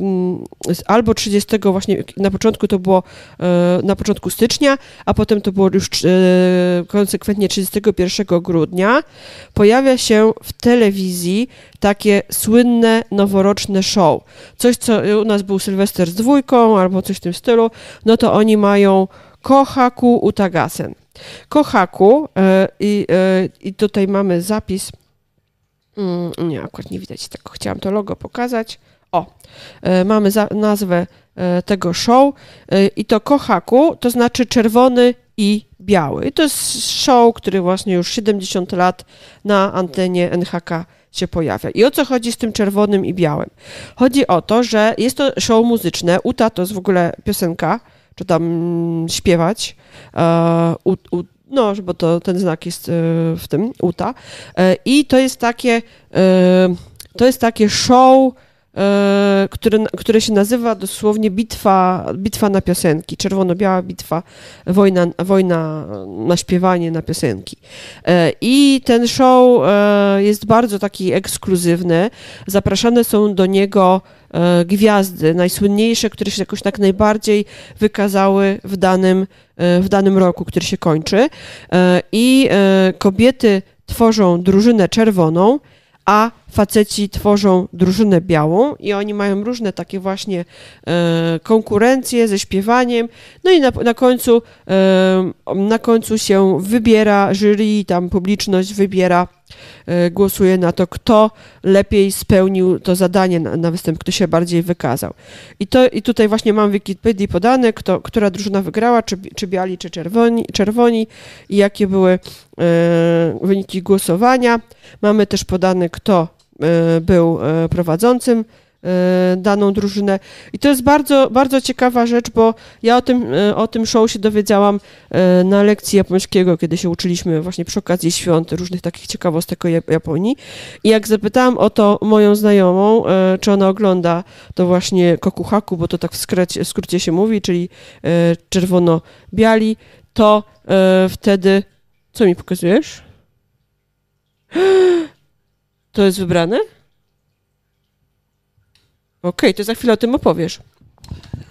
mm, albo 30 właśnie na początku to było e, na początku stycznia, a potem to było już e, konsekwentnie 31 grudnia, pojawia się w telewizji takie słynne noworoczne show. Coś, co u nas był Sylwester z dwójką albo coś w tym stylu, no to oni mają Kohaku Utagasen. Kohaku i, i tutaj mamy zapis Mm, nie, akurat nie widać tego. Chciałam to logo pokazać. O, e, mamy za, nazwę e, tego show e, i to Kohaku, to znaczy czerwony i biały. I to jest show, który właśnie już 70 lat na antenie NHK się pojawia. I o co chodzi z tym czerwonym i białym? Chodzi o to, że jest to show muzyczne. Uta to jest w ogóle piosenka, czy tam mm, śpiewać. U, u, no, bo to ten znak jest e, w tym, UTA. E, I to jest takie, e, to jest takie show, które, które się nazywa dosłownie bitwa, bitwa na piosenki, czerwono-biała bitwa, wojna, wojna na śpiewanie, na piosenki. I ten show jest bardzo taki ekskluzywny. Zapraszane są do niego E, gwiazdy, najsłynniejsze, które się jakoś tak najbardziej wykazały w danym, e, w danym roku, który się kończy. E, I kobiety tworzą drużynę czerwoną, a faceci tworzą drużynę białą i oni mają różne takie właśnie e, konkurencje ze śpiewaniem. No i na, na końcu e, na końcu się wybiera jury, tam publiczność wybiera, e, głosuje na to, kto lepiej spełnił to zadanie na, na występ, kto się bardziej wykazał. I, to, i tutaj właśnie mam w Wikipedii podane, kto, która drużyna wygrała, czy, czy biali, czy czerwoni, czerwoni i jakie były e, wyniki głosowania. Mamy też podane, kto był e, prowadzącym e, daną drużynę. I to jest bardzo, bardzo ciekawa rzecz, bo ja o tym, o tym show się dowiedziałam na lekcji japońskiego, kiedy się uczyliśmy właśnie przy okazji świąt, różnych takich ciekawostek o Japonii. I jak zapytałam o to moją znajomą, czy ona ogląda to właśnie kokuhaku, bo to tak w skrócie, w skrócie się mówi, czyli czerwono-biali, to wtedy... Co mi pokazujesz? To jest wybrane? Okej, okay, to za chwilę o tym opowiesz.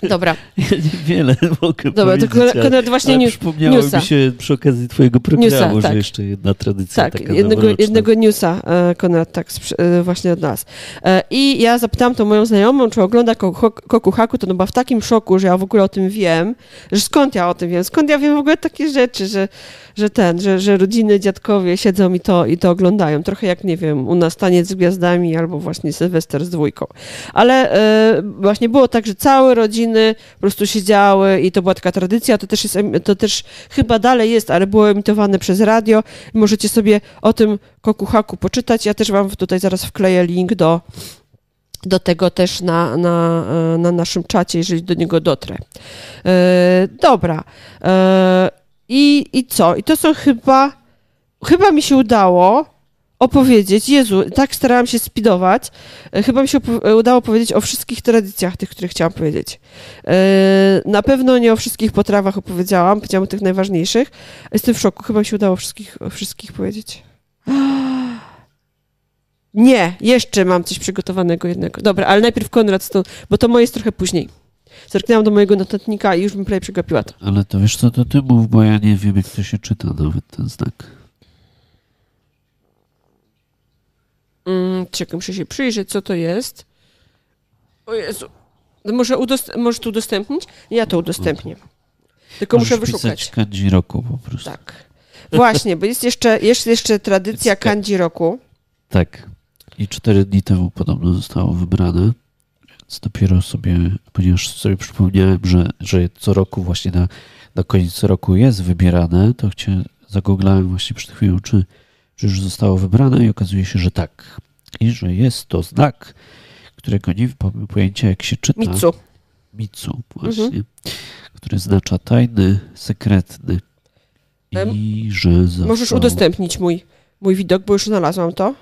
Dobra. Ja niewiele mogę Dobra, powiedzieć. Konrad właśnie news, przypomniało newsa. mi się przy okazji twojego programu, newsa, tak. jeszcze jedna tradycja Tak, taka jednego, jednego newsa e, Konrad tak e, właśnie od nas. E, I ja zapytałam to moją znajomą, czy ogląda Kokuhaku, to no była w takim szoku, że ja w ogóle o tym wiem, że skąd ja o tym wiem, skąd ja wiem w ogóle takie rzeczy, że, że ten, że, że rodziny, dziadkowie siedzą i to, i to oglądają. Trochę jak, nie wiem, u nas Taniec z Gwiazdami albo właśnie Sylwester z dwójką. Ale właśnie było tak, że całe rodziny po prostu siedziały i to była taka tradycja, to też, jest, to też chyba dalej jest, ale było emitowane przez radio możecie sobie o tym kokuhaku poczytać. Ja też wam tutaj zaraz wkleję link do do tego też na, na, e, na naszym czacie, jeżeli do niego dotrę. E, dobra. E, i, I co? I to są chyba, chyba mi się udało opowiedzieć, Jezu, tak starałam się spidować, e, chyba mi się opo- udało powiedzieć o wszystkich tradycjach, tych, których chciałam powiedzieć. E, Na pewno nie o wszystkich potrawach opowiedziałam, powiedziałam o tych najważniejszych. Jestem w szoku, chyba mi się udało wszystkich, o wszystkich powiedzieć. Nie, jeszcze mam coś przygotowanego jednego. Dobra, ale najpierw Konrad Stone, bo to moje jest trochę później. Zerknęłam do mojego notatnika i już bym prawie przegapiła to. Ale to wiesz co, to ty mów, bo ja nie wiem, jak to się czyta nawet ten znak. Mm, czekaj, muszę się przyjrzeć, co to jest. O Jezu. No Może, udost- możesz to udostępnić? Ja to udostępnię. Tylko muszę Możesz wyszukać. pisać kanji roku po prostu. Tak. Właśnie, bo jest jeszcze, jest jeszcze tradycja kanji roku. Tak. I cztery dni temu podobno zostało wybrane. Więc dopiero sobie, ponieważ sobie przypomniałem, że, że co roku właśnie na, na koniec roku jest wybierane, to chciałem, zagooglałem właśnie przed chwilą, czy, czy już zostało wybrane i okazuje się, że tak. I że jest to znak, którego nie mam pojęcia jak się czyta. Mitsu. Mitsu właśnie, który oznacza tajny, sekretny. I że został... Możesz udostępnić mój, mój widok, bo już znalazłam to.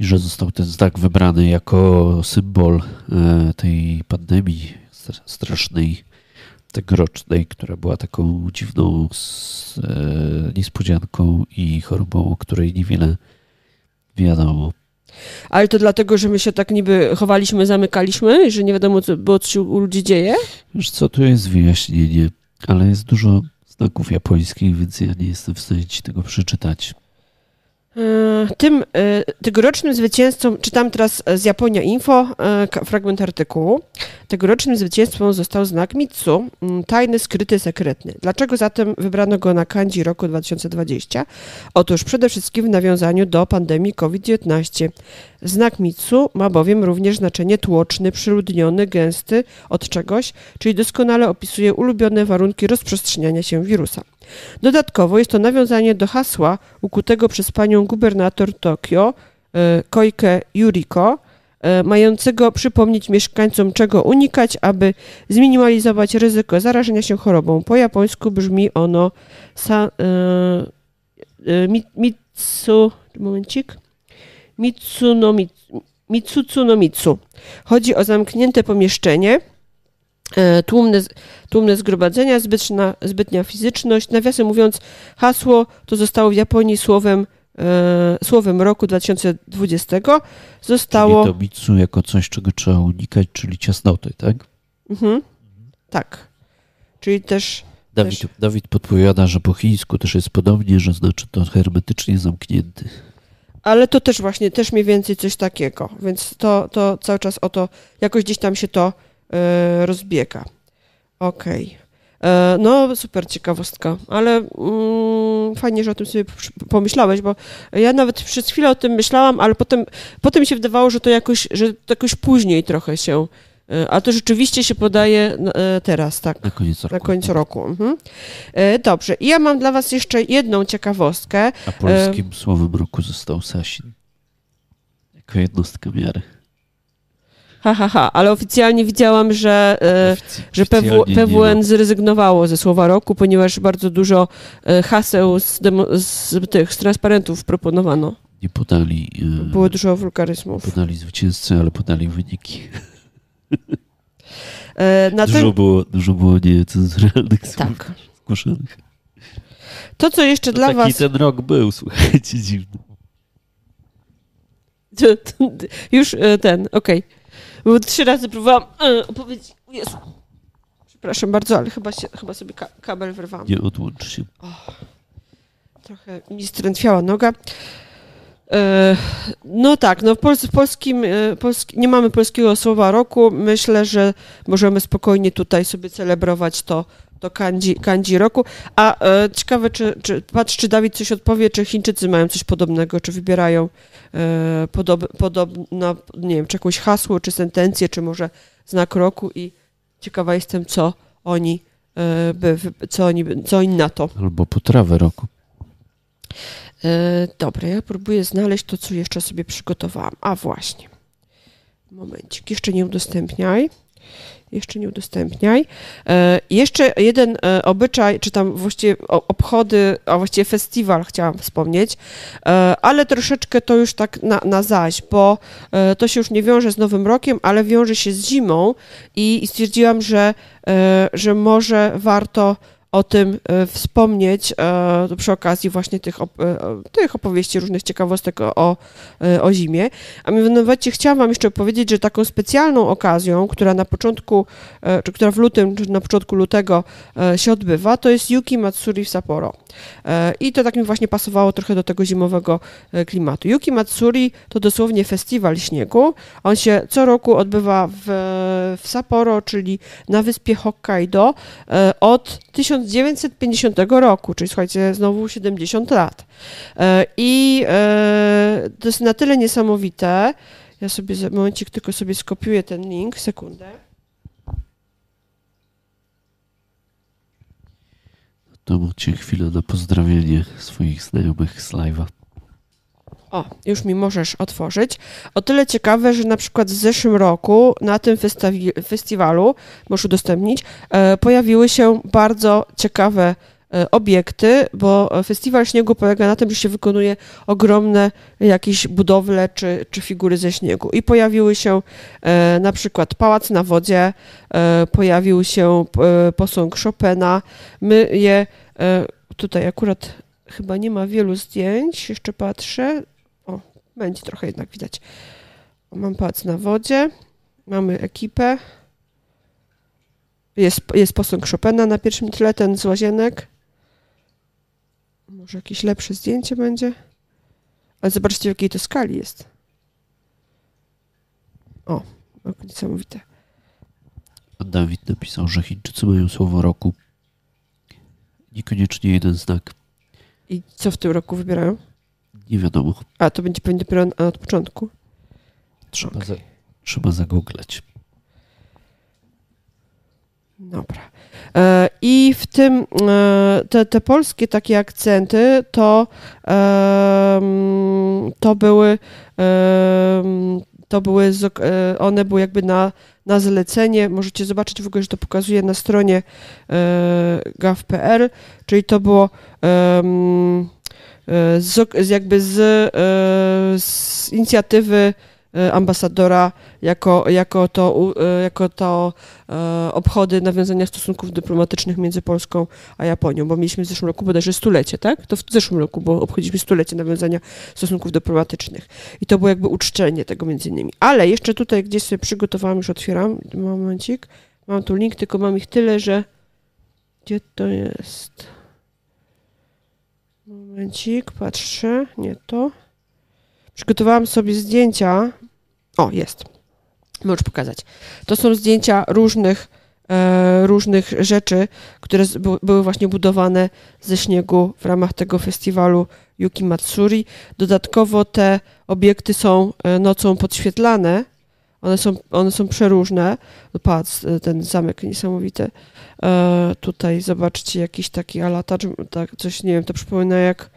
I że został ten znak wybrany jako symbol e, tej pandemii stra- strasznej, tegorocznej, która była taką dziwną e, niespodzianką i chorobą, o której niewiele wiadomo. Ale to dlatego, że my się tak niby chowaliśmy, zamykaliśmy, że nie wiadomo, co, było, co się u ludzi dzieje. Wiesz co, tu jest wyjaśnienie, ale jest dużo znaków japońskich, więc ja nie jestem w stanie ci tego przeczytać. E, Tym e, tegorocznym zwycięzcą, czytam teraz e, z Japonia Info fragment artykułu. Tegorocznym zwycięzcą został znak Mitsu, tajny, skryty, sekretny. Dlaczego zatem wybrano go na kanji roku 2020? Otóż przede wszystkim w nawiązaniu do pandemii COVID-19. Znak Mitsu ma bowiem również znaczenie tłoczny, przyludniony, gęsty od czegoś, czyli doskonale opisuje ulubione warunki rozprzestrzeniania się wirusa. Dodatkowo jest to nawiązanie do hasła ukutego przez panią gubernator Tokio, e, Koike Yuriko, e, mającego przypomnieć mieszkańcom czego unikać, aby zminimalizować ryzyko zarażenia się chorobą. Po japońsku brzmi ono sa, e, e, mi- mitsu, momencik, mitsu no mitsu, mitsutsu no mitsu. Chodzi o zamknięte pomieszczenie, tłumne, z- tłumne zgromadzenia, zbytna, zbytnia fizyczność. Nawiasem mówiąc, hasło to zostało w Japonii słowem, e, słowem roku 2020. Zostało... Czyli to mitsu jako coś, czego trzeba unikać, czyli ciasnoty, tak? Mhm. Tak. Czyli też... Dawid, Też- Dawid podpowiada, że po chińsku też jest podobnie, że znaczy to hermetycznie zamknięty. Ale to też właśnie, też mniej więcej coś takiego, więc to, to cały czas o to, jakoś gdzieś tam się to e, rozbiega. Okej. E, No, super ciekawostka, ale mm, fajnie, że o tym sobie pomyślałeś, bo ja nawet przez chwilę o tym myślałam, ale potem, potem mi się wydawało, że to jakoś, że to jakoś później trochę się, e, a to rzeczywiście się podaje e, teraz, tak. Na koniec roku. Na końcu roku. Mhm. E, Dobrze. I ja mam dla Was jeszcze jedną ciekawostkę. A polskim słowem roku został Sasin. Jako jednostka miary. Ha, ha, ha. Ale oficjalnie widziałam, że, e, Ofic- że PW, PWN zrezygnowało ze słowa roku, ponieważ bardzo dużo e, haseł z, z tych z transparentów proponowano. Nie podali, e, Było dużo wulgaryzmów. podali zwycięzcy, ale podali wyniki. Dużo było, dużo było niecenzuralnych tak. zgłoszonych. To, co jeszcze To dla taki Was. ten rok był, słuchajcie, dziwny. Już ten, okej. Bo trzy razy próbowałam e, opowiedzieć. Jezu. Przepraszam bardzo, ale chyba, się, chyba sobie ka kabel wyrwałam. Nie odłącz się. Trochę mi strętwiała noga. E, No tak, no w, Pols- w polskim, e, polski, nie mamy polskiego słowa roku. Myślę, że możemy spokojnie tutaj sobie celebrować to, to kanji, roku. A e, ciekawe, czy, czy patrz, czy Dawid coś odpowie, czy Chińczycy mają coś podobnego, czy wybierają e, podob, nie wiem, czy jakieś hasło, czy sentencję, czy może znak roku i ciekawa jestem, co oni, by, co oni, co oni na to. Albo potrawę roku. E, dobra, ja próbuję znaleźć to, co jeszcze sobie przygotowałam. A właśnie. Momencik, jeszcze nie udostępniaj. Jeszcze nie udostępniaj. E, jeszcze jeden e, obyczaj, czy tam właściwie obchody, a właściwie festiwal chciałam wspomnieć, e, ale troszeczkę to już tak na, na zaś, bo e, to się już nie wiąże z Nowym Rokiem, ale wiąże się z zimą i, i stwierdziłam, że, e, że może warto o tym e, wspomnieć e, przy okazji właśnie tych, op- e, tych opowieści, różnych ciekawostek o, o, zimie. A mianowicie chciałam Wam jeszcze powiedzieć, że taką specjalną okazją, która na początku, czy która w lutym, czy na początku lutego się odbywa, to jest Yuki Matsuri w Sapporo. I to tak mi właśnie pasowało trochę do tego zimowego klimatu. Yuki Matsuri to dosłownie festiwal śniegu. On się co roku odbywa w, w Sapporo, czyli na wyspie Hokkaido od 1950 roku, czyli słuchajcie, znowu 70 lat. E, I e, to jest na tyle niesamowite. Ja sobie za momencik tylko sobie skopiuję ten link, sekundę. To macie chwilę na pozdrawienie swoich znajomych z live'a. O, już mi możesz otworzyć. O tyle ciekawe, że na przykład w zeszłym roku na tym festawi- festiwalu, możesz udostępnić, e, pojawiły się bardzo ciekawe e, obiekty, bo festiwal śniegu polega na tym, że się wykonuje ogromne jakieś budowle czy, czy figury ze śniegu. I pojawiły się e, na przykład Pałac na wodzie, e, pojawił się e, posąg Chopina. My je e, tutaj akurat chyba nie ma wielu zdjęć, jeszcze patrzę. Będzie trochę jednak widać. Mam pałac na wodzie, mamy ekipę. Jest, jest posąg Chopina na pierwszym tle, ten z łazienek. Może jakieś lepsze zdjęcie będzie? Ale zobaczcie, w jakiej to skali jest. O, niesamowite. Dawid napisał, że Chińczycy mają słowo roku. Niekoniecznie jeden znak. I co w tym roku wybierają? Nie wiadomo. A, to będzie pewnie dopiero od początku. Trzeba, Okej. za, trzeba zagooglać. Dobra. E, I w tym e, te, te polskie takie akcenty to, em, to były em, to były e, one były jakby na, na zlecenie. Możecie zobaczyć w ogóle, że to pokazuje na stronie e, gov.pl, czyli to było e, z, ok- z jakby z, e, z inicjatywy e, ambasadora jako, jako to, e, jako to e, obchody nawiązania stosunków dyplomatycznych między Polską a Japonią, bo mieliśmy w zeszłym roku bodajże stulecie, tak? To w zeszłym roku, bo obchodziliśmy stulecie nawiązania stosunków dyplomatycznych. I to było jakby uczczenie tego między innymi. Ale jeszcze tutaj gdzieś sobie przygotowałam, już otwieram, momencik. Mam tu link, tylko mam ich tyle, że gdzie to jest? Momencik, patrzę, nie to. Przygotowałam sobie zdjęcia. O, jest. Możesz pokazać. To są zdjęcia różnych, e, różnych rzeczy, które z, były właśnie budowane ze śniegu w ramach tego festiwalu Yuki Matsuri. Dodatkowo te obiekty są e, nocą podświetlane. One są, one są przeróżne. Patrz, e, ten zamek niesamowity. E, tutaj zobaczcie jakiś taki alatacz, tak, coś, nie wiem, to przypomina jak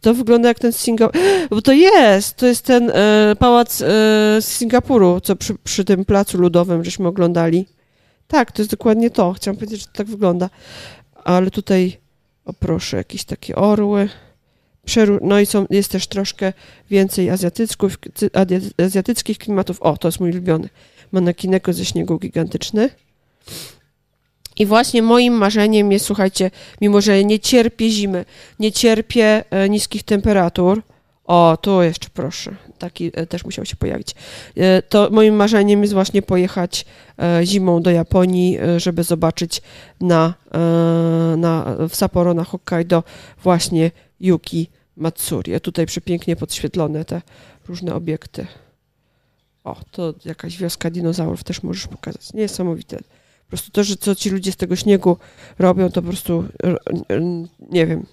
to wygląda jak ten z Singapuru, bo to jest, to jest ten e, pałac e, z Singapuru, co przy, przy tym placu ludowym żeśmy oglądali. Tak, to jest dokładnie to. Chciałam powiedzieć, że to tak wygląda. Ale tutaj, o proszę, jakieś takie orły. No i są, jest też troszkę więcej azjatyckich klimatów. O, to jest mój ulubiony. Manekineko ze śniegu gigantyczny. I właśnie moim marzeniem jest, słuchajcie, mimo że nie cierpię zimy, nie cierpię e, niskich temperatur. O, tu jeszcze proszę, taki e, też musiał się pojawić. E, to moim marzeniem jest właśnie pojechać zimą do Japonii, żeby zobaczyć na, na, w Sapporo, na Hokkaido właśnie Yuki Matsuri. A tutaj przepięknie podświetlone te różne obiekty. O, to jakaś wioska dinozaurów też możesz pokazać. Niesamowite. Po prostu to, że co ci ludzie z tego śniegu robią, to po prostu r- r- nie wiem,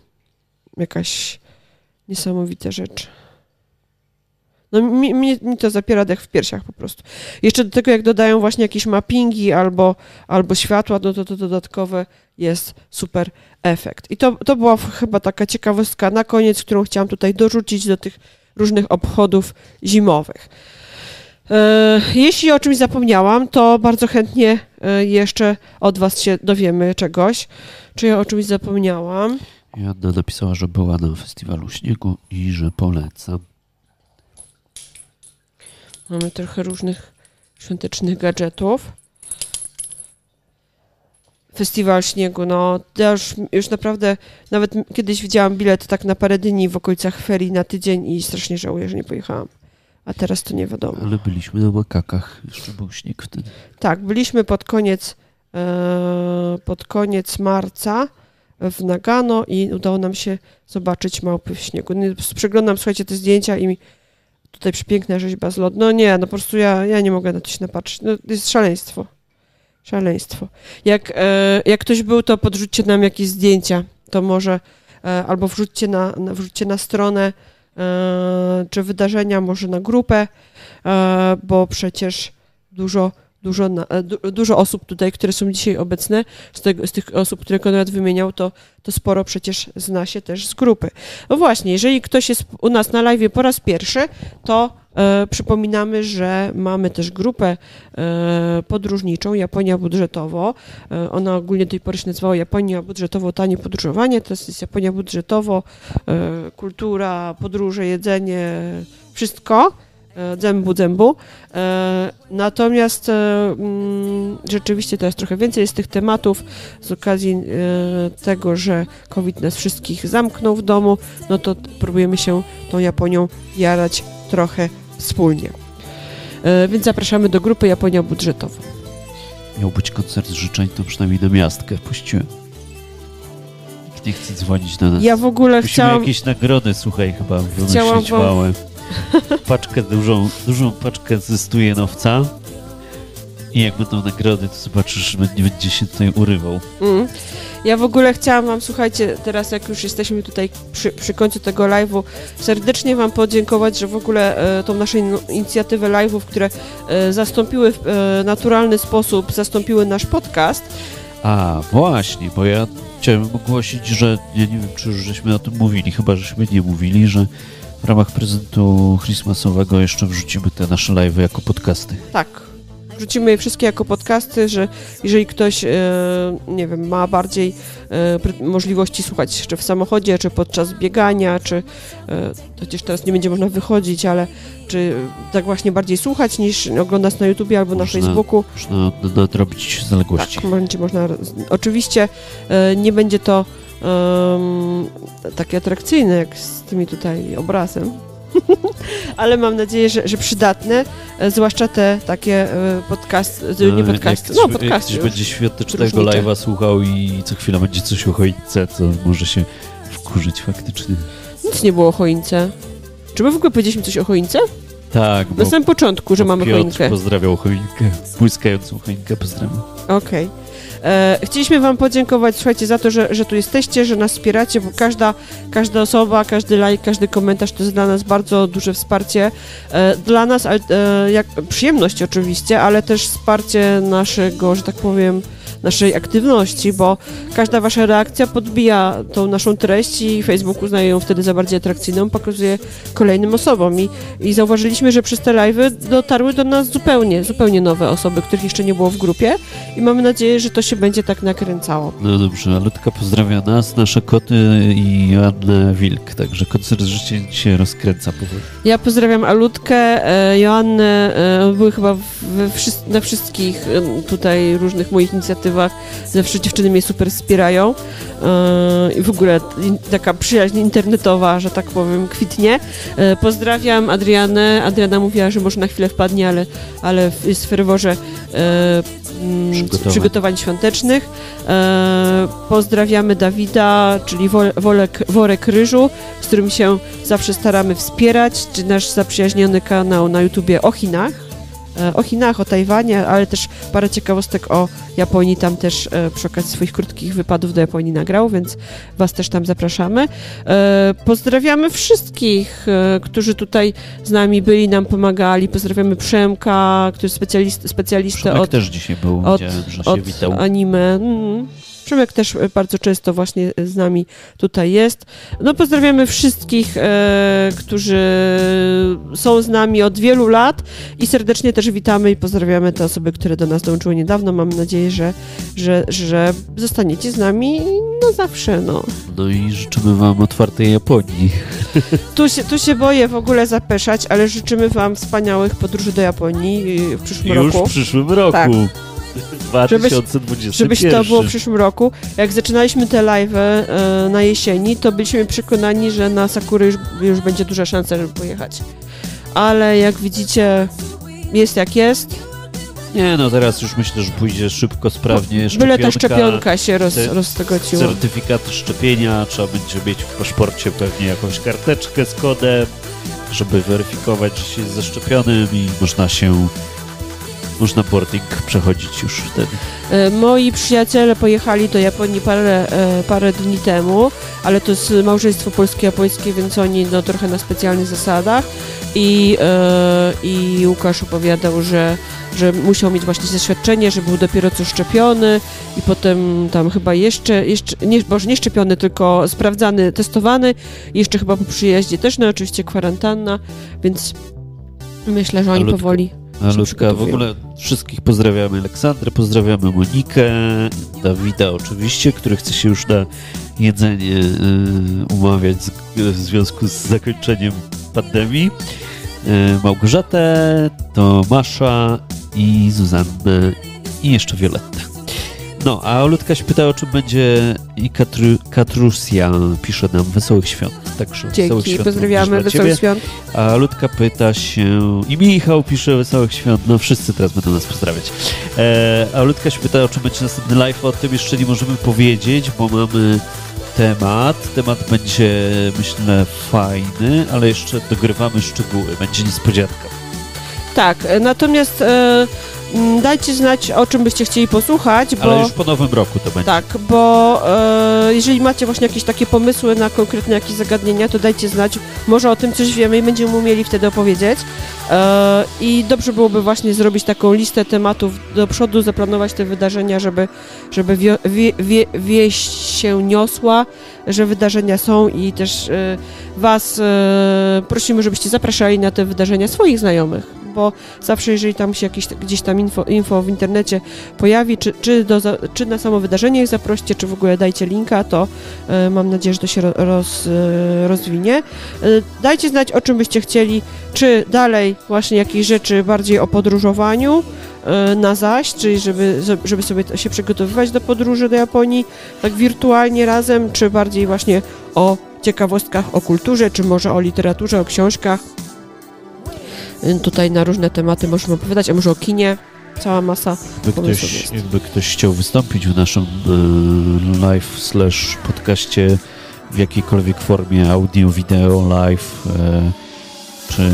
jakaś niesamowita rzecz. No mi, mi, mi to zapiera dech w piersiach po prostu. Jeszcze do tego, jak dodają właśnie jakieś mappingi albo, albo światła, no to to dodatkowe jest super efekt. I to, to była chyba taka ciekawostka na koniec, którą chciałam tutaj dorzucić do tych różnych obchodów zimowych. E, jeśli o czymś zapomniałam, to bardzo chętnie e, jeszcze od Was się dowiemy czegoś. Czy ja o czymś zapomniałam? Joanna napisała, że była na festiwalu śniegu i że poleca. Mamy trochę różnych świątecznych gadżetów. Festiwal śniegu, no ja już, naprawdę nawet kiedyś widziałam bilet tak na parę dni w okolicach ferii na tydzień i strasznie żałuję, że nie pojechałam. A teraz to nie wiadomo. Ale byliśmy na makakach, jeszcze był śnieg wtedy. Tak, byliśmy pod koniec, e, pod koniec marca w Nagano i udało nam się zobaczyć małpy w śniegu. Nie, Przeglądam, słuchajcie, te zdjęcia i mi tutaj przepiękna rzeźba z lodu. No nie, no po prostu ja, ja nie mogę na to się napatrzeć. No, to jest szaleństwo. Szaleństwo. Jak, e, jak ktoś był, to podrzućcie nam jakieś zdjęcia. To może e, albo wrzućcie na, na, wrzućcie na stronę e, czy wydarzenia, może na grupę, e, bo przecież dużo, dużo, na, e, du, dużo osób tutaj, które są dzisiaj obecne, z, tego, z tych osób, które Konrad wymieniał, to, to sporo przecież zna się też z grupy. No właśnie, jeżeli ktoś jest u nas na live po raz pierwszy, to e, przypominamy, że mamy też grupę e, podróżniczą Japonia Budżetowo. E, ona ogólnie do tej pory się nazywała Japonia Budżetowo Tanie Podróżowanie, teraz jest Japonia Budżetowo, e, kultura, podróże, jedzenie, wszystko. E, Dzębu, dzębu. E, Natomiast e, mm, rzeczywiście teraz trochę więcej jest tych tematów z okazji tego, że COVID nas wszystkich zamknął w domu, no to próbujemy się tą Japonią jarać trochę wspólnie. Więc zapraszamy do grupy Japonia Budżetowa. Miał być koncert życzeń, to przynajmniej na miastkę puściłem. Nikt nie chce dzwonić do nas. Ja w ogóle Musimy chciałam... jakieś nagrody, słuchaj, chyba Chciałam wymyślić wam- małe. Paczkę dużą, dużą paczkę ze stujenowca. I jak będą nagrody, to zobaczysz, że nie będzie się tutaj urywał. Mm. Ja w ogóle chciałam Wam, słuchajcie, teraz jak już jesteśmy tutaj przy, przy końcu tego live'u, serdecznie Wam podziękować, że w ogóle e, tą naszą in- inicjatywę live'ów, które e, zastąpiły w e, naturalny sposób, zastąpiły nasz podcast. A, właśnie, bo ja chciałem ogłosić, że ja nie wiem, czy już żeśmy o tym mówili, chyba żeśmy nie mówili, że w ramach prezentu Christmasowego jeszcze wrzucimy te nasze live'y jako podcasty. Tak. Wrzucimy je wszystkie jako podcasty, że jeżeli ktoś, e, nie wiem, ma bardziej e, możliwości słuchać jeszcze w samochodzie, czy podczas biegania, czy e, chociaż teraz nie będzie można wychodzić, ale czy tak właśnie bardziej słuchać niż oglądać na YouTubie albo na Można. Facebooku, Można nadrobić zaległości. Tak, będzie można. Oczywiście nie będzie to em, takie atrakcyjne jak z tymi tutaj obrazem. Ale mam nadzieję, że, że przydatne, e, zwłaszcza te takie e, podcasty, nie Ale podcasty, jak no podcasty Jak już. będzie świątecznego live'a słuchał i co chwila będzie coś o choince, to może się wkurzyć faktycznie. Nic nie było o choince. Czy my w ogóle powiedzieliśmy coś o choince? Tak, bo Na samym początku, że mamy Piotr choinkę. pozdrawiał choinkę, błyskającą choinkę pozdrawiam. Okej. E, Chcieliśmy Wam podziękować, słuchajcie, za to, że, że tu jesteście, że nas wspieracie, bo każda, każda osoba, każdy like, każdy komentarz to jest dla nas bardzo duże wsparcie. E, Dla nas e, jak, przyjemność oczywiście, ale też wsparcie naszego, że tak powiem, naszej aktywności, bo każda Wasza reakcja podbija tą naszą treść i Facebook uznaje ją wtedy za bardziej atrakcyjną, pokazuje kolejnym osobom i, i zauważyliśmy, że przez te live'y dotarły do nas zupełnie, zupełnie nowe osoby, których jeszcze nie było w grupie i mamy nadzieję, że to się będzie tak nakręcało. No dobrze, Alutka pozdrawia nas, nasze koty i Joannę Wilk, także koncert życia się rozkręca powoli. Ja pozdrawiam Alutkę, e, Joannę, e, były chyba we, na wszystkich tutaj różnych moich inicjatywach, zawsze dziewczyny mnie super wspierają e, i w ogóle taka przyjaźń internetowa, że tak powiem, kwitnie. E, pozdrawiam Adrianę, Adriana mówiła, że może na chwilę wpadnie, ale, ale jest w ferworze e, mm, Przygotowań. przygotowań świątecznych. Pozdrawiamy Dawida, czyli Wo- Wolek, Worek Ryżu, z którym się zawsze staramy wspierać, czy nasz zaprzyjaźniony kanał na YouTubie o Chinach. E, O Chinach, o Tajwanie, ale też parę ciekawostek o Japonii. Tam też e, przy okazji swoich krótkich wypadów do Japonii nagrał, więc Was też tam zapraszamy. E, Pozdrawiamy wszystkich, którzy tutaj z nami byli, nam pomagali. Pozdrawiamy Przemka, który jest specjalist, specjalistę Przemek od też dzisiaj był, od- od witał. anime. Mm. Przemek też e, bardzo często właśnie z nami tutaj jest. No pozdrawiamy wszystkich, e, którzy są z nami od wielu lat i serdecznie też witamy i pozdrawiamy te osoby, które do nas dołączyły niedawno. Mam nadzieję, że, że, że zostaniecie z nami na zawsze. No. No i życzymy Wam otwartej Japonii. Tu się, tu się boję w ogóle zapeszać, ale życzymy Wam wspaniałych podróży do Japonii y, w przyszłym Już roku. w przyszłym roku. Tak. 2021. Żebyś to było w przyszłym roku. Jak zaczynaliśmy te live e, na jesieni, to byliśmy przekonani, że na Sakury już, już będzie duża szansa, żeby pojechać. Ale jak widzicie, jest jak jest. Nie, no teraz już myślę, że pójdzie szybko, sprawnie. Byle ta szczepionka, się roz, roztegociła. Certyfikat szczepienia, trzeba będzie mieć w paszporcie pewnie jakąś karteczkę z kodem, żeby weryfikować, że się jest zaszczepionym i można się, można boarding przechodzić już wtedy. E, Moi przyjaciele pojechali do Japonii parę, e, parę dni temu, ale to jest małżeństwo polskie-japońskie, więc oni no, trochę na specjalnych zasadach. I, e, I Łukasz opowiadał, że, że musiał mieć właśnie zaświadczenie, że był dopiero co szczepiony i potem tam chyba jeszcze, jeszcze nie, boże, nie szczepiony, tylko sprawdzany, testowany. Jeszcze chyba po przyjeździe też, no oczywiście kwarantanna, więc myślę, że oni powoli A się Ludka, w ogóle wszystkich pozdrawiamy. Aleksandrę pozdrawiamy, Monikę, Dawida oczywiście, który chce się już na jedzenie y, umawiać w związku z zakończeniem pandemii. Y, Małgorzatę, Tomasza i Zuzannę i jeszcze Violettę. No, a Ludka się pyta, o czym będzie i Katru, Katrusja pisze nam Wesołych Świąt. Także Dzięki, Świąt pozdrawiamy, wesołych świąt. A Ludka pyta się, i Michał pisze Wesołych Świąt, no wszyscy teraz będą nas pozdrawiać. E, a Ludka się pyta, o czym będzie następny live, o tym jeszcze nie możemy powiedzieć, bo mamy temat. Temat będzie, myślę, fajny, ale jeszcze dogrywamy szczegóły, będzie niespodzianka. Tak, e, natomiast e, dajcie znać, o czym byście chcieli posłuchać, bo Ale już po nowym roku to będzie. tak, bo e, jeżeli macie właśnie jakieś takie pomysły na konkretne jakieś zagadnienia, to dajcie znać. Może o tym coś wiemy i będziemy umieli wtedy opowiedzieć. E, I dobrze byłoby właśnie zrobić taką listę tematów do przodu, zaplanować te wydarzenia, żeby, żeby wio, wie, wie, wieść się niosła, że wydarzenia są i też e, Was e, prosimy, żebyście zapraszali na te wydarzenia swoich znajomych, bo zawsze jeżeli tam się jakieś gdzieś tam info, info w internecie pojawi, czy, czy, do, czy na samo wydarzenie ich zaproście, czy w ogóle dajcie linka, to e, mam nadzieję, że to się ro- roz, e, rozwinie. E, dajcie znać, o czym byście chcieli, czy dalej właśnie jakieś rzeczy bardziej o podróżowaniu na zaś, czyli żeby, żeby sobie się przygotowywać do podróży do Japonii tak wirtualnie razem, czy bardziej właśnie o ciekawostkach o kulturze, czy może o literaturze, o książkach. Y, Tutaj na różne tematy możemy opowiadać, a może o kinie. Cała masa Jakby ktoś, jest. jakby ktoś chciał wystąpić w naszym e, live slash podcaście w jakiejkolwiek formie audio, wideo, live e, czy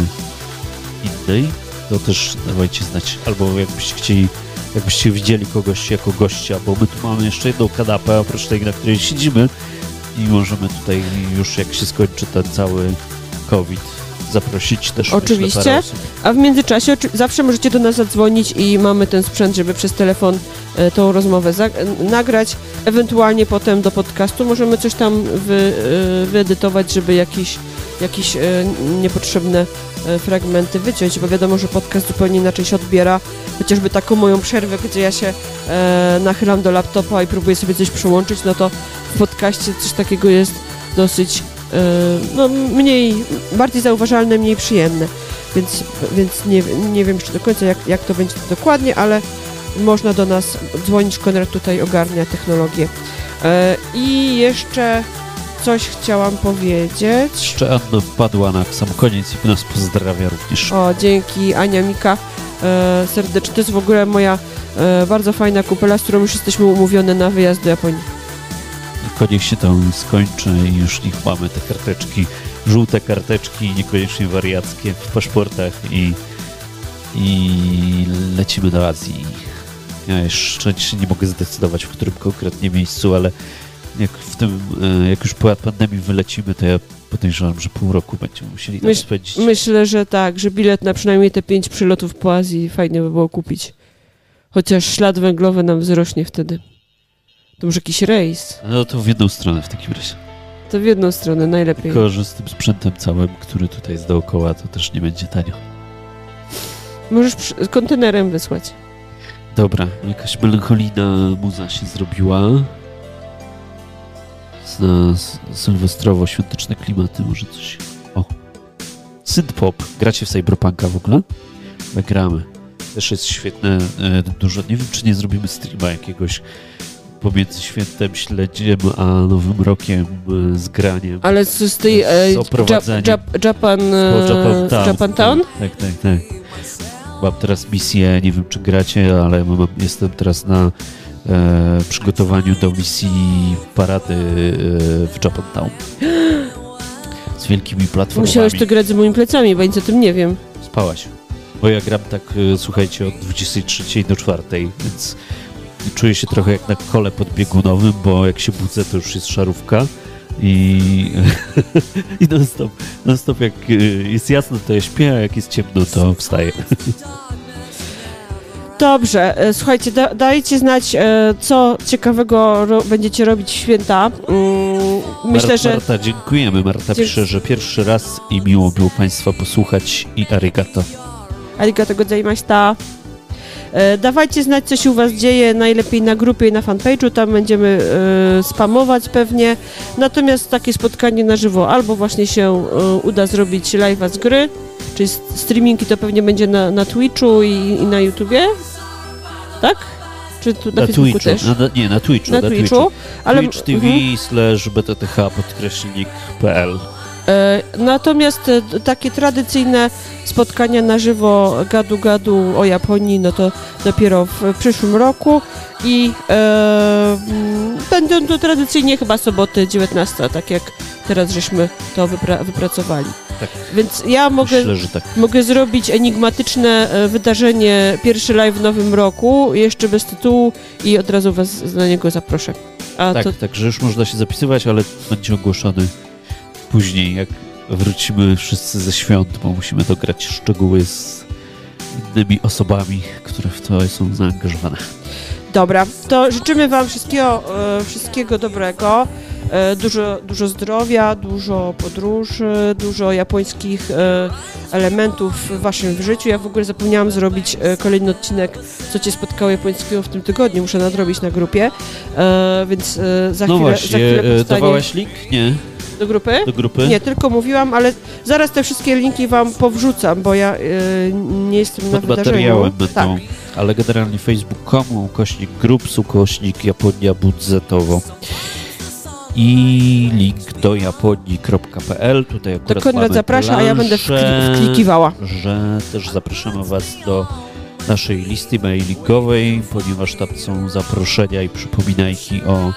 innej, to też dawajcie znać. Albo jakbyście chcieli, jakbyście widzieli kogoś jako gościa, bo my tu mamy jeszcze jedną kanapę, oprócz tej, na której siedzimy i możemy tutaj już jak się skończy ten cały COVID zaprosić też Oczywiście. A w międzyczasie zawsze możecie do nas zadzwonić i mamy ten sprzęt, żeby przez telefon e, tą rozmowę nagrać. Ewentualnie potem do podcastu możemy coś tam wy, e, wyedytować, żeby jakieś, jakieś e, niepotrzebne e, fragmenty wyciąć, bo wiadomo, że podcast zupełnie inaczej się odbiera. Chociażby taką moją przerwę, gdzie ja się e, nachylam do laptopa i próbuję sobie coś przełączyć, no to w podcaście coś takiego jest dosyć no, mniej, bardziej zauważalne, mniej przyjemne. Więc, więc nie, nie wiem jeszcze do końca, jak, jak to będzie dokładnie, ale można do nas dzwonić. Konrad tutaj ogarnia technologię. E, I jeszcze coś chciałam powiedzieć. Jeszcze Anna wpadła na sam koniec i nas pozdrawia również. O, dzięki Ania Mika e, serdecznie. To jest w ogóle moja e, bardzo fajna kupela, z którą już jesteśmy umówione na wyjazd do Japonii. Tylko niech się to skończy i już niech mamy te karteczki, żółte karteczki, niekoniecznie wariackie w paszportach i, i lecimy do Azji. Ja jeszcze nie mogę zdecydować, w którym konkretnie miejscu, ale jak w tym, e, jak już po pandemii wylecimy, to ja podejrzewam, że pół roku będziemy musieli tam Myśl- spędzić. Myślę, że tak, że bilet na przynajmniej te pięć przylotów po Azji fajnie by było kupić. Chociaż ślad węglowy nam wzrośnie wtedy. To może jakiś rejs. No to w jedną stronę w takim razie. To w jedną stronę najlepiej. Tylko, że z tym sprzętem całym, który tutaj jest dookoła, to też nie będzie tanio. Możesz przy- kontenerem wysłać. Dobra, jakaś melancholijna muza się zrobiła. Na s- sylwestrowo-świąteczne klimaty, może coś. O. Synthpop. Gracie w Cyberpunka w ogóle? My gramy. Też jest świetne, e, dużo. Nie wiem, czy nie zrobimy streama jakiegoś pomiędzy świętem śledziem a nowym rokiem e, z graniem. Ale z, z tej e, Z oprowadzeniem. Jap, Jap, Japan, e, Japan Town. Japan Town? Tak, tak, tak. Mam teraz misję, nie wiem czy gracie, ale mam, jestem teraz na e, przygotowaniu do misji parady e, w Japantown. Z wielkimi platformami. Musiałeś to grać z moimi plecami, bo nic o tym nie wiem. Spałaś. Bo ja gram tak, słuchajcie, od 23 do 4, więc czuję się trochę jak na kole podbiegunowym, bo jak się budzę, to już jest szarówka. I, i non stop, non stop jak e, jest jasno, to ja śpię, a jak jest ciemno, to wstaję. Dobrze, e, słuchajcie, da, dajcie znać, e, co ciekawego ro, będziecie robić w święta. Mm, myślę, że Marta, dziękujemy. Marta Dzie- pisze, że pierwszy raz i miło było Państwa posłuchać i arigato. arigato gozaimashita. E, Dawajcie znać, co się u Was dzieje, najlepiej na grupie i na fanpage'u, tam będziemy e, spamować pewnie. Natomiast takie spotkanie na żywo albo właśnie się e, uda zrobić live'a z gry, czyli streamingi to pewnie będzie na, na Twitchu i, i na YouTubie, tak? Czy tu na, Na Twitchu. też? Na, na, nie, na Twitchu. Na Twitchu, ale Twitch TV mhm. slash btth podkreślnik.pl Natomiast takie tradycyjne spotkania na żywo gadu-gadu o Japonii, no to dopiero w przyszłym roku i e, mm, będą to tradycyjnie chyba soboty 19, tak jak teraz żeśmy to wypra- wypracowali. Tak. Więc ja mogę, Myślę, tak. mogę zrobić enigmatyczne e, wydarzenie, pierwszy live w nowym roku, jeszcze bez tytułu i od razu was na niego zaproszę. A Tak, to także już można się zapisywać, ale będzie ogłoszony później, jak wrócimy wszyscy ze świąt, bo musimy dograć szczegóły z innymi osobami, które w to są zaangażowane. Dobra, to życzymy Wam wszystkiego, e, wszystkiego dobrego, e, dużo, dużo zdrowia, dużo podróży, dużo japońskich e, elementów w Waszym życiu. Ja w ogóle zapomniałam zrobić kolejny odcinek, co Cię spotkało japońskiego w tym tygodniu. Muszę nadrobić na grupie, więc za No chwilę, za właśnie, chwilę e, powstanie dawałaś link? Nie, do grupy. do grupy? Nie, tylko mówiłam, ale zaraz te wszystkie linki Wam powrzucam, bo ja e, nie jestem na Pod wydarzeniu. materiałem Tak. będą, ale generalnie facebook.com, ukośnik groups, ukośnik Japonia budżetowo i link do japonii.pl. Tutaj akurat To Konrad zaprasza, a ja będę planszę, wkli- wklikiwała. że też zapraszamy Was do naszej listy mailingowej, ponieważ tam są zaproszenia i przypominajki o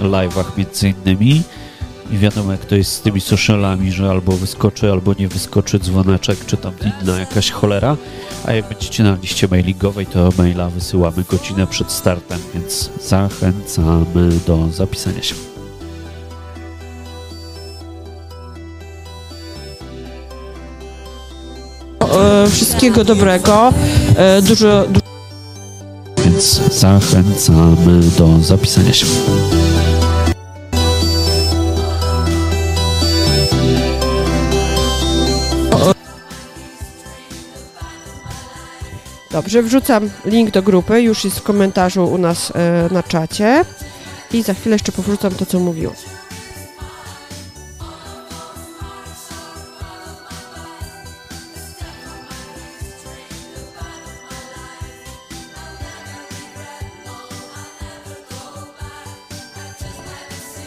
live'ach między innymi. I wiadomo, jak to jest z tymi socialami, że albo wyskoczy, albo nie wyskoczy dzwoneczek, czy tam inna jakaś cholera. A jak będziecie na liście mailingowej, to maila wysyłamy godzinę przed startem, więc zachęcamy do zapisania się. E, wszystkiego dobrego, e, dużo, du- Więc zachęcamy do zapisania się. Dobrze, wrzucam link do grupy, już jest w komentarzu u nas e, na czacie i za chwilę jeszcze powrzucam to, co mówiłam.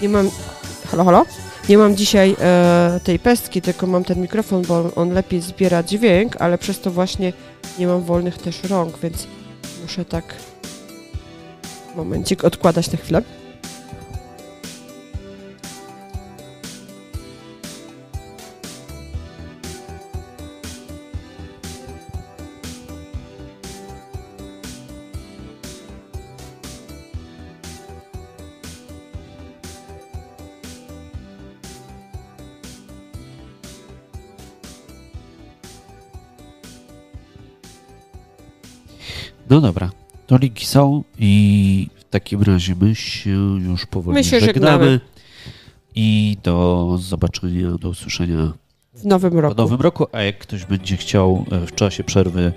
Nie mam... Halo, halo? Nie mam dzisiaj e, tej pestki, tylko mam ten mikrofon, bo on lepiej zbiera dźwięk, ale przez to właśnie nie mam wolnych też rąk, więc muszę tak momencik odkładać na chwilę. No dobra, to linki są i takim razie my się już powoli My się żegnamy. żegnamy. I do zobaczenia, do usłyszenia W nowym roku. nowym roku. A jak ktoś będzie chciał e, w czasie przerwy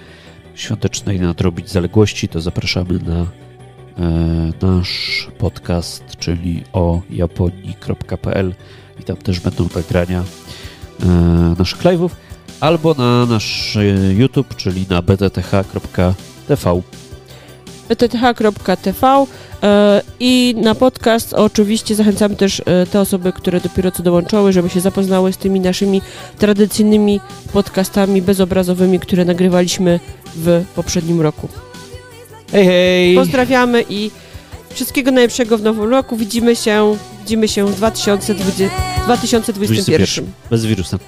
świątecznej nadrobić zaległości, to zapraszamy na e, nasz podcast, czyli o japonii.pl i tam też będą nagrania e, naszych live'ów, albo na nasz e, YouTube, czyli na btth.tv. btth.tv e, i na podcast oczywiście zachęcamy też e, te osoby, które dopiero co dołączały, żeby się zapoznały z tymi naszymi tradycyjnymi podcastami bezobrazowymi, które nagrywaliśmy w poprzednim roku. Hej, hej! Pozdrawiamy i wszystkiego najlepszego w nowym roku. Widzimy się, widzimy się w 2020, 2021. Bez wirusa.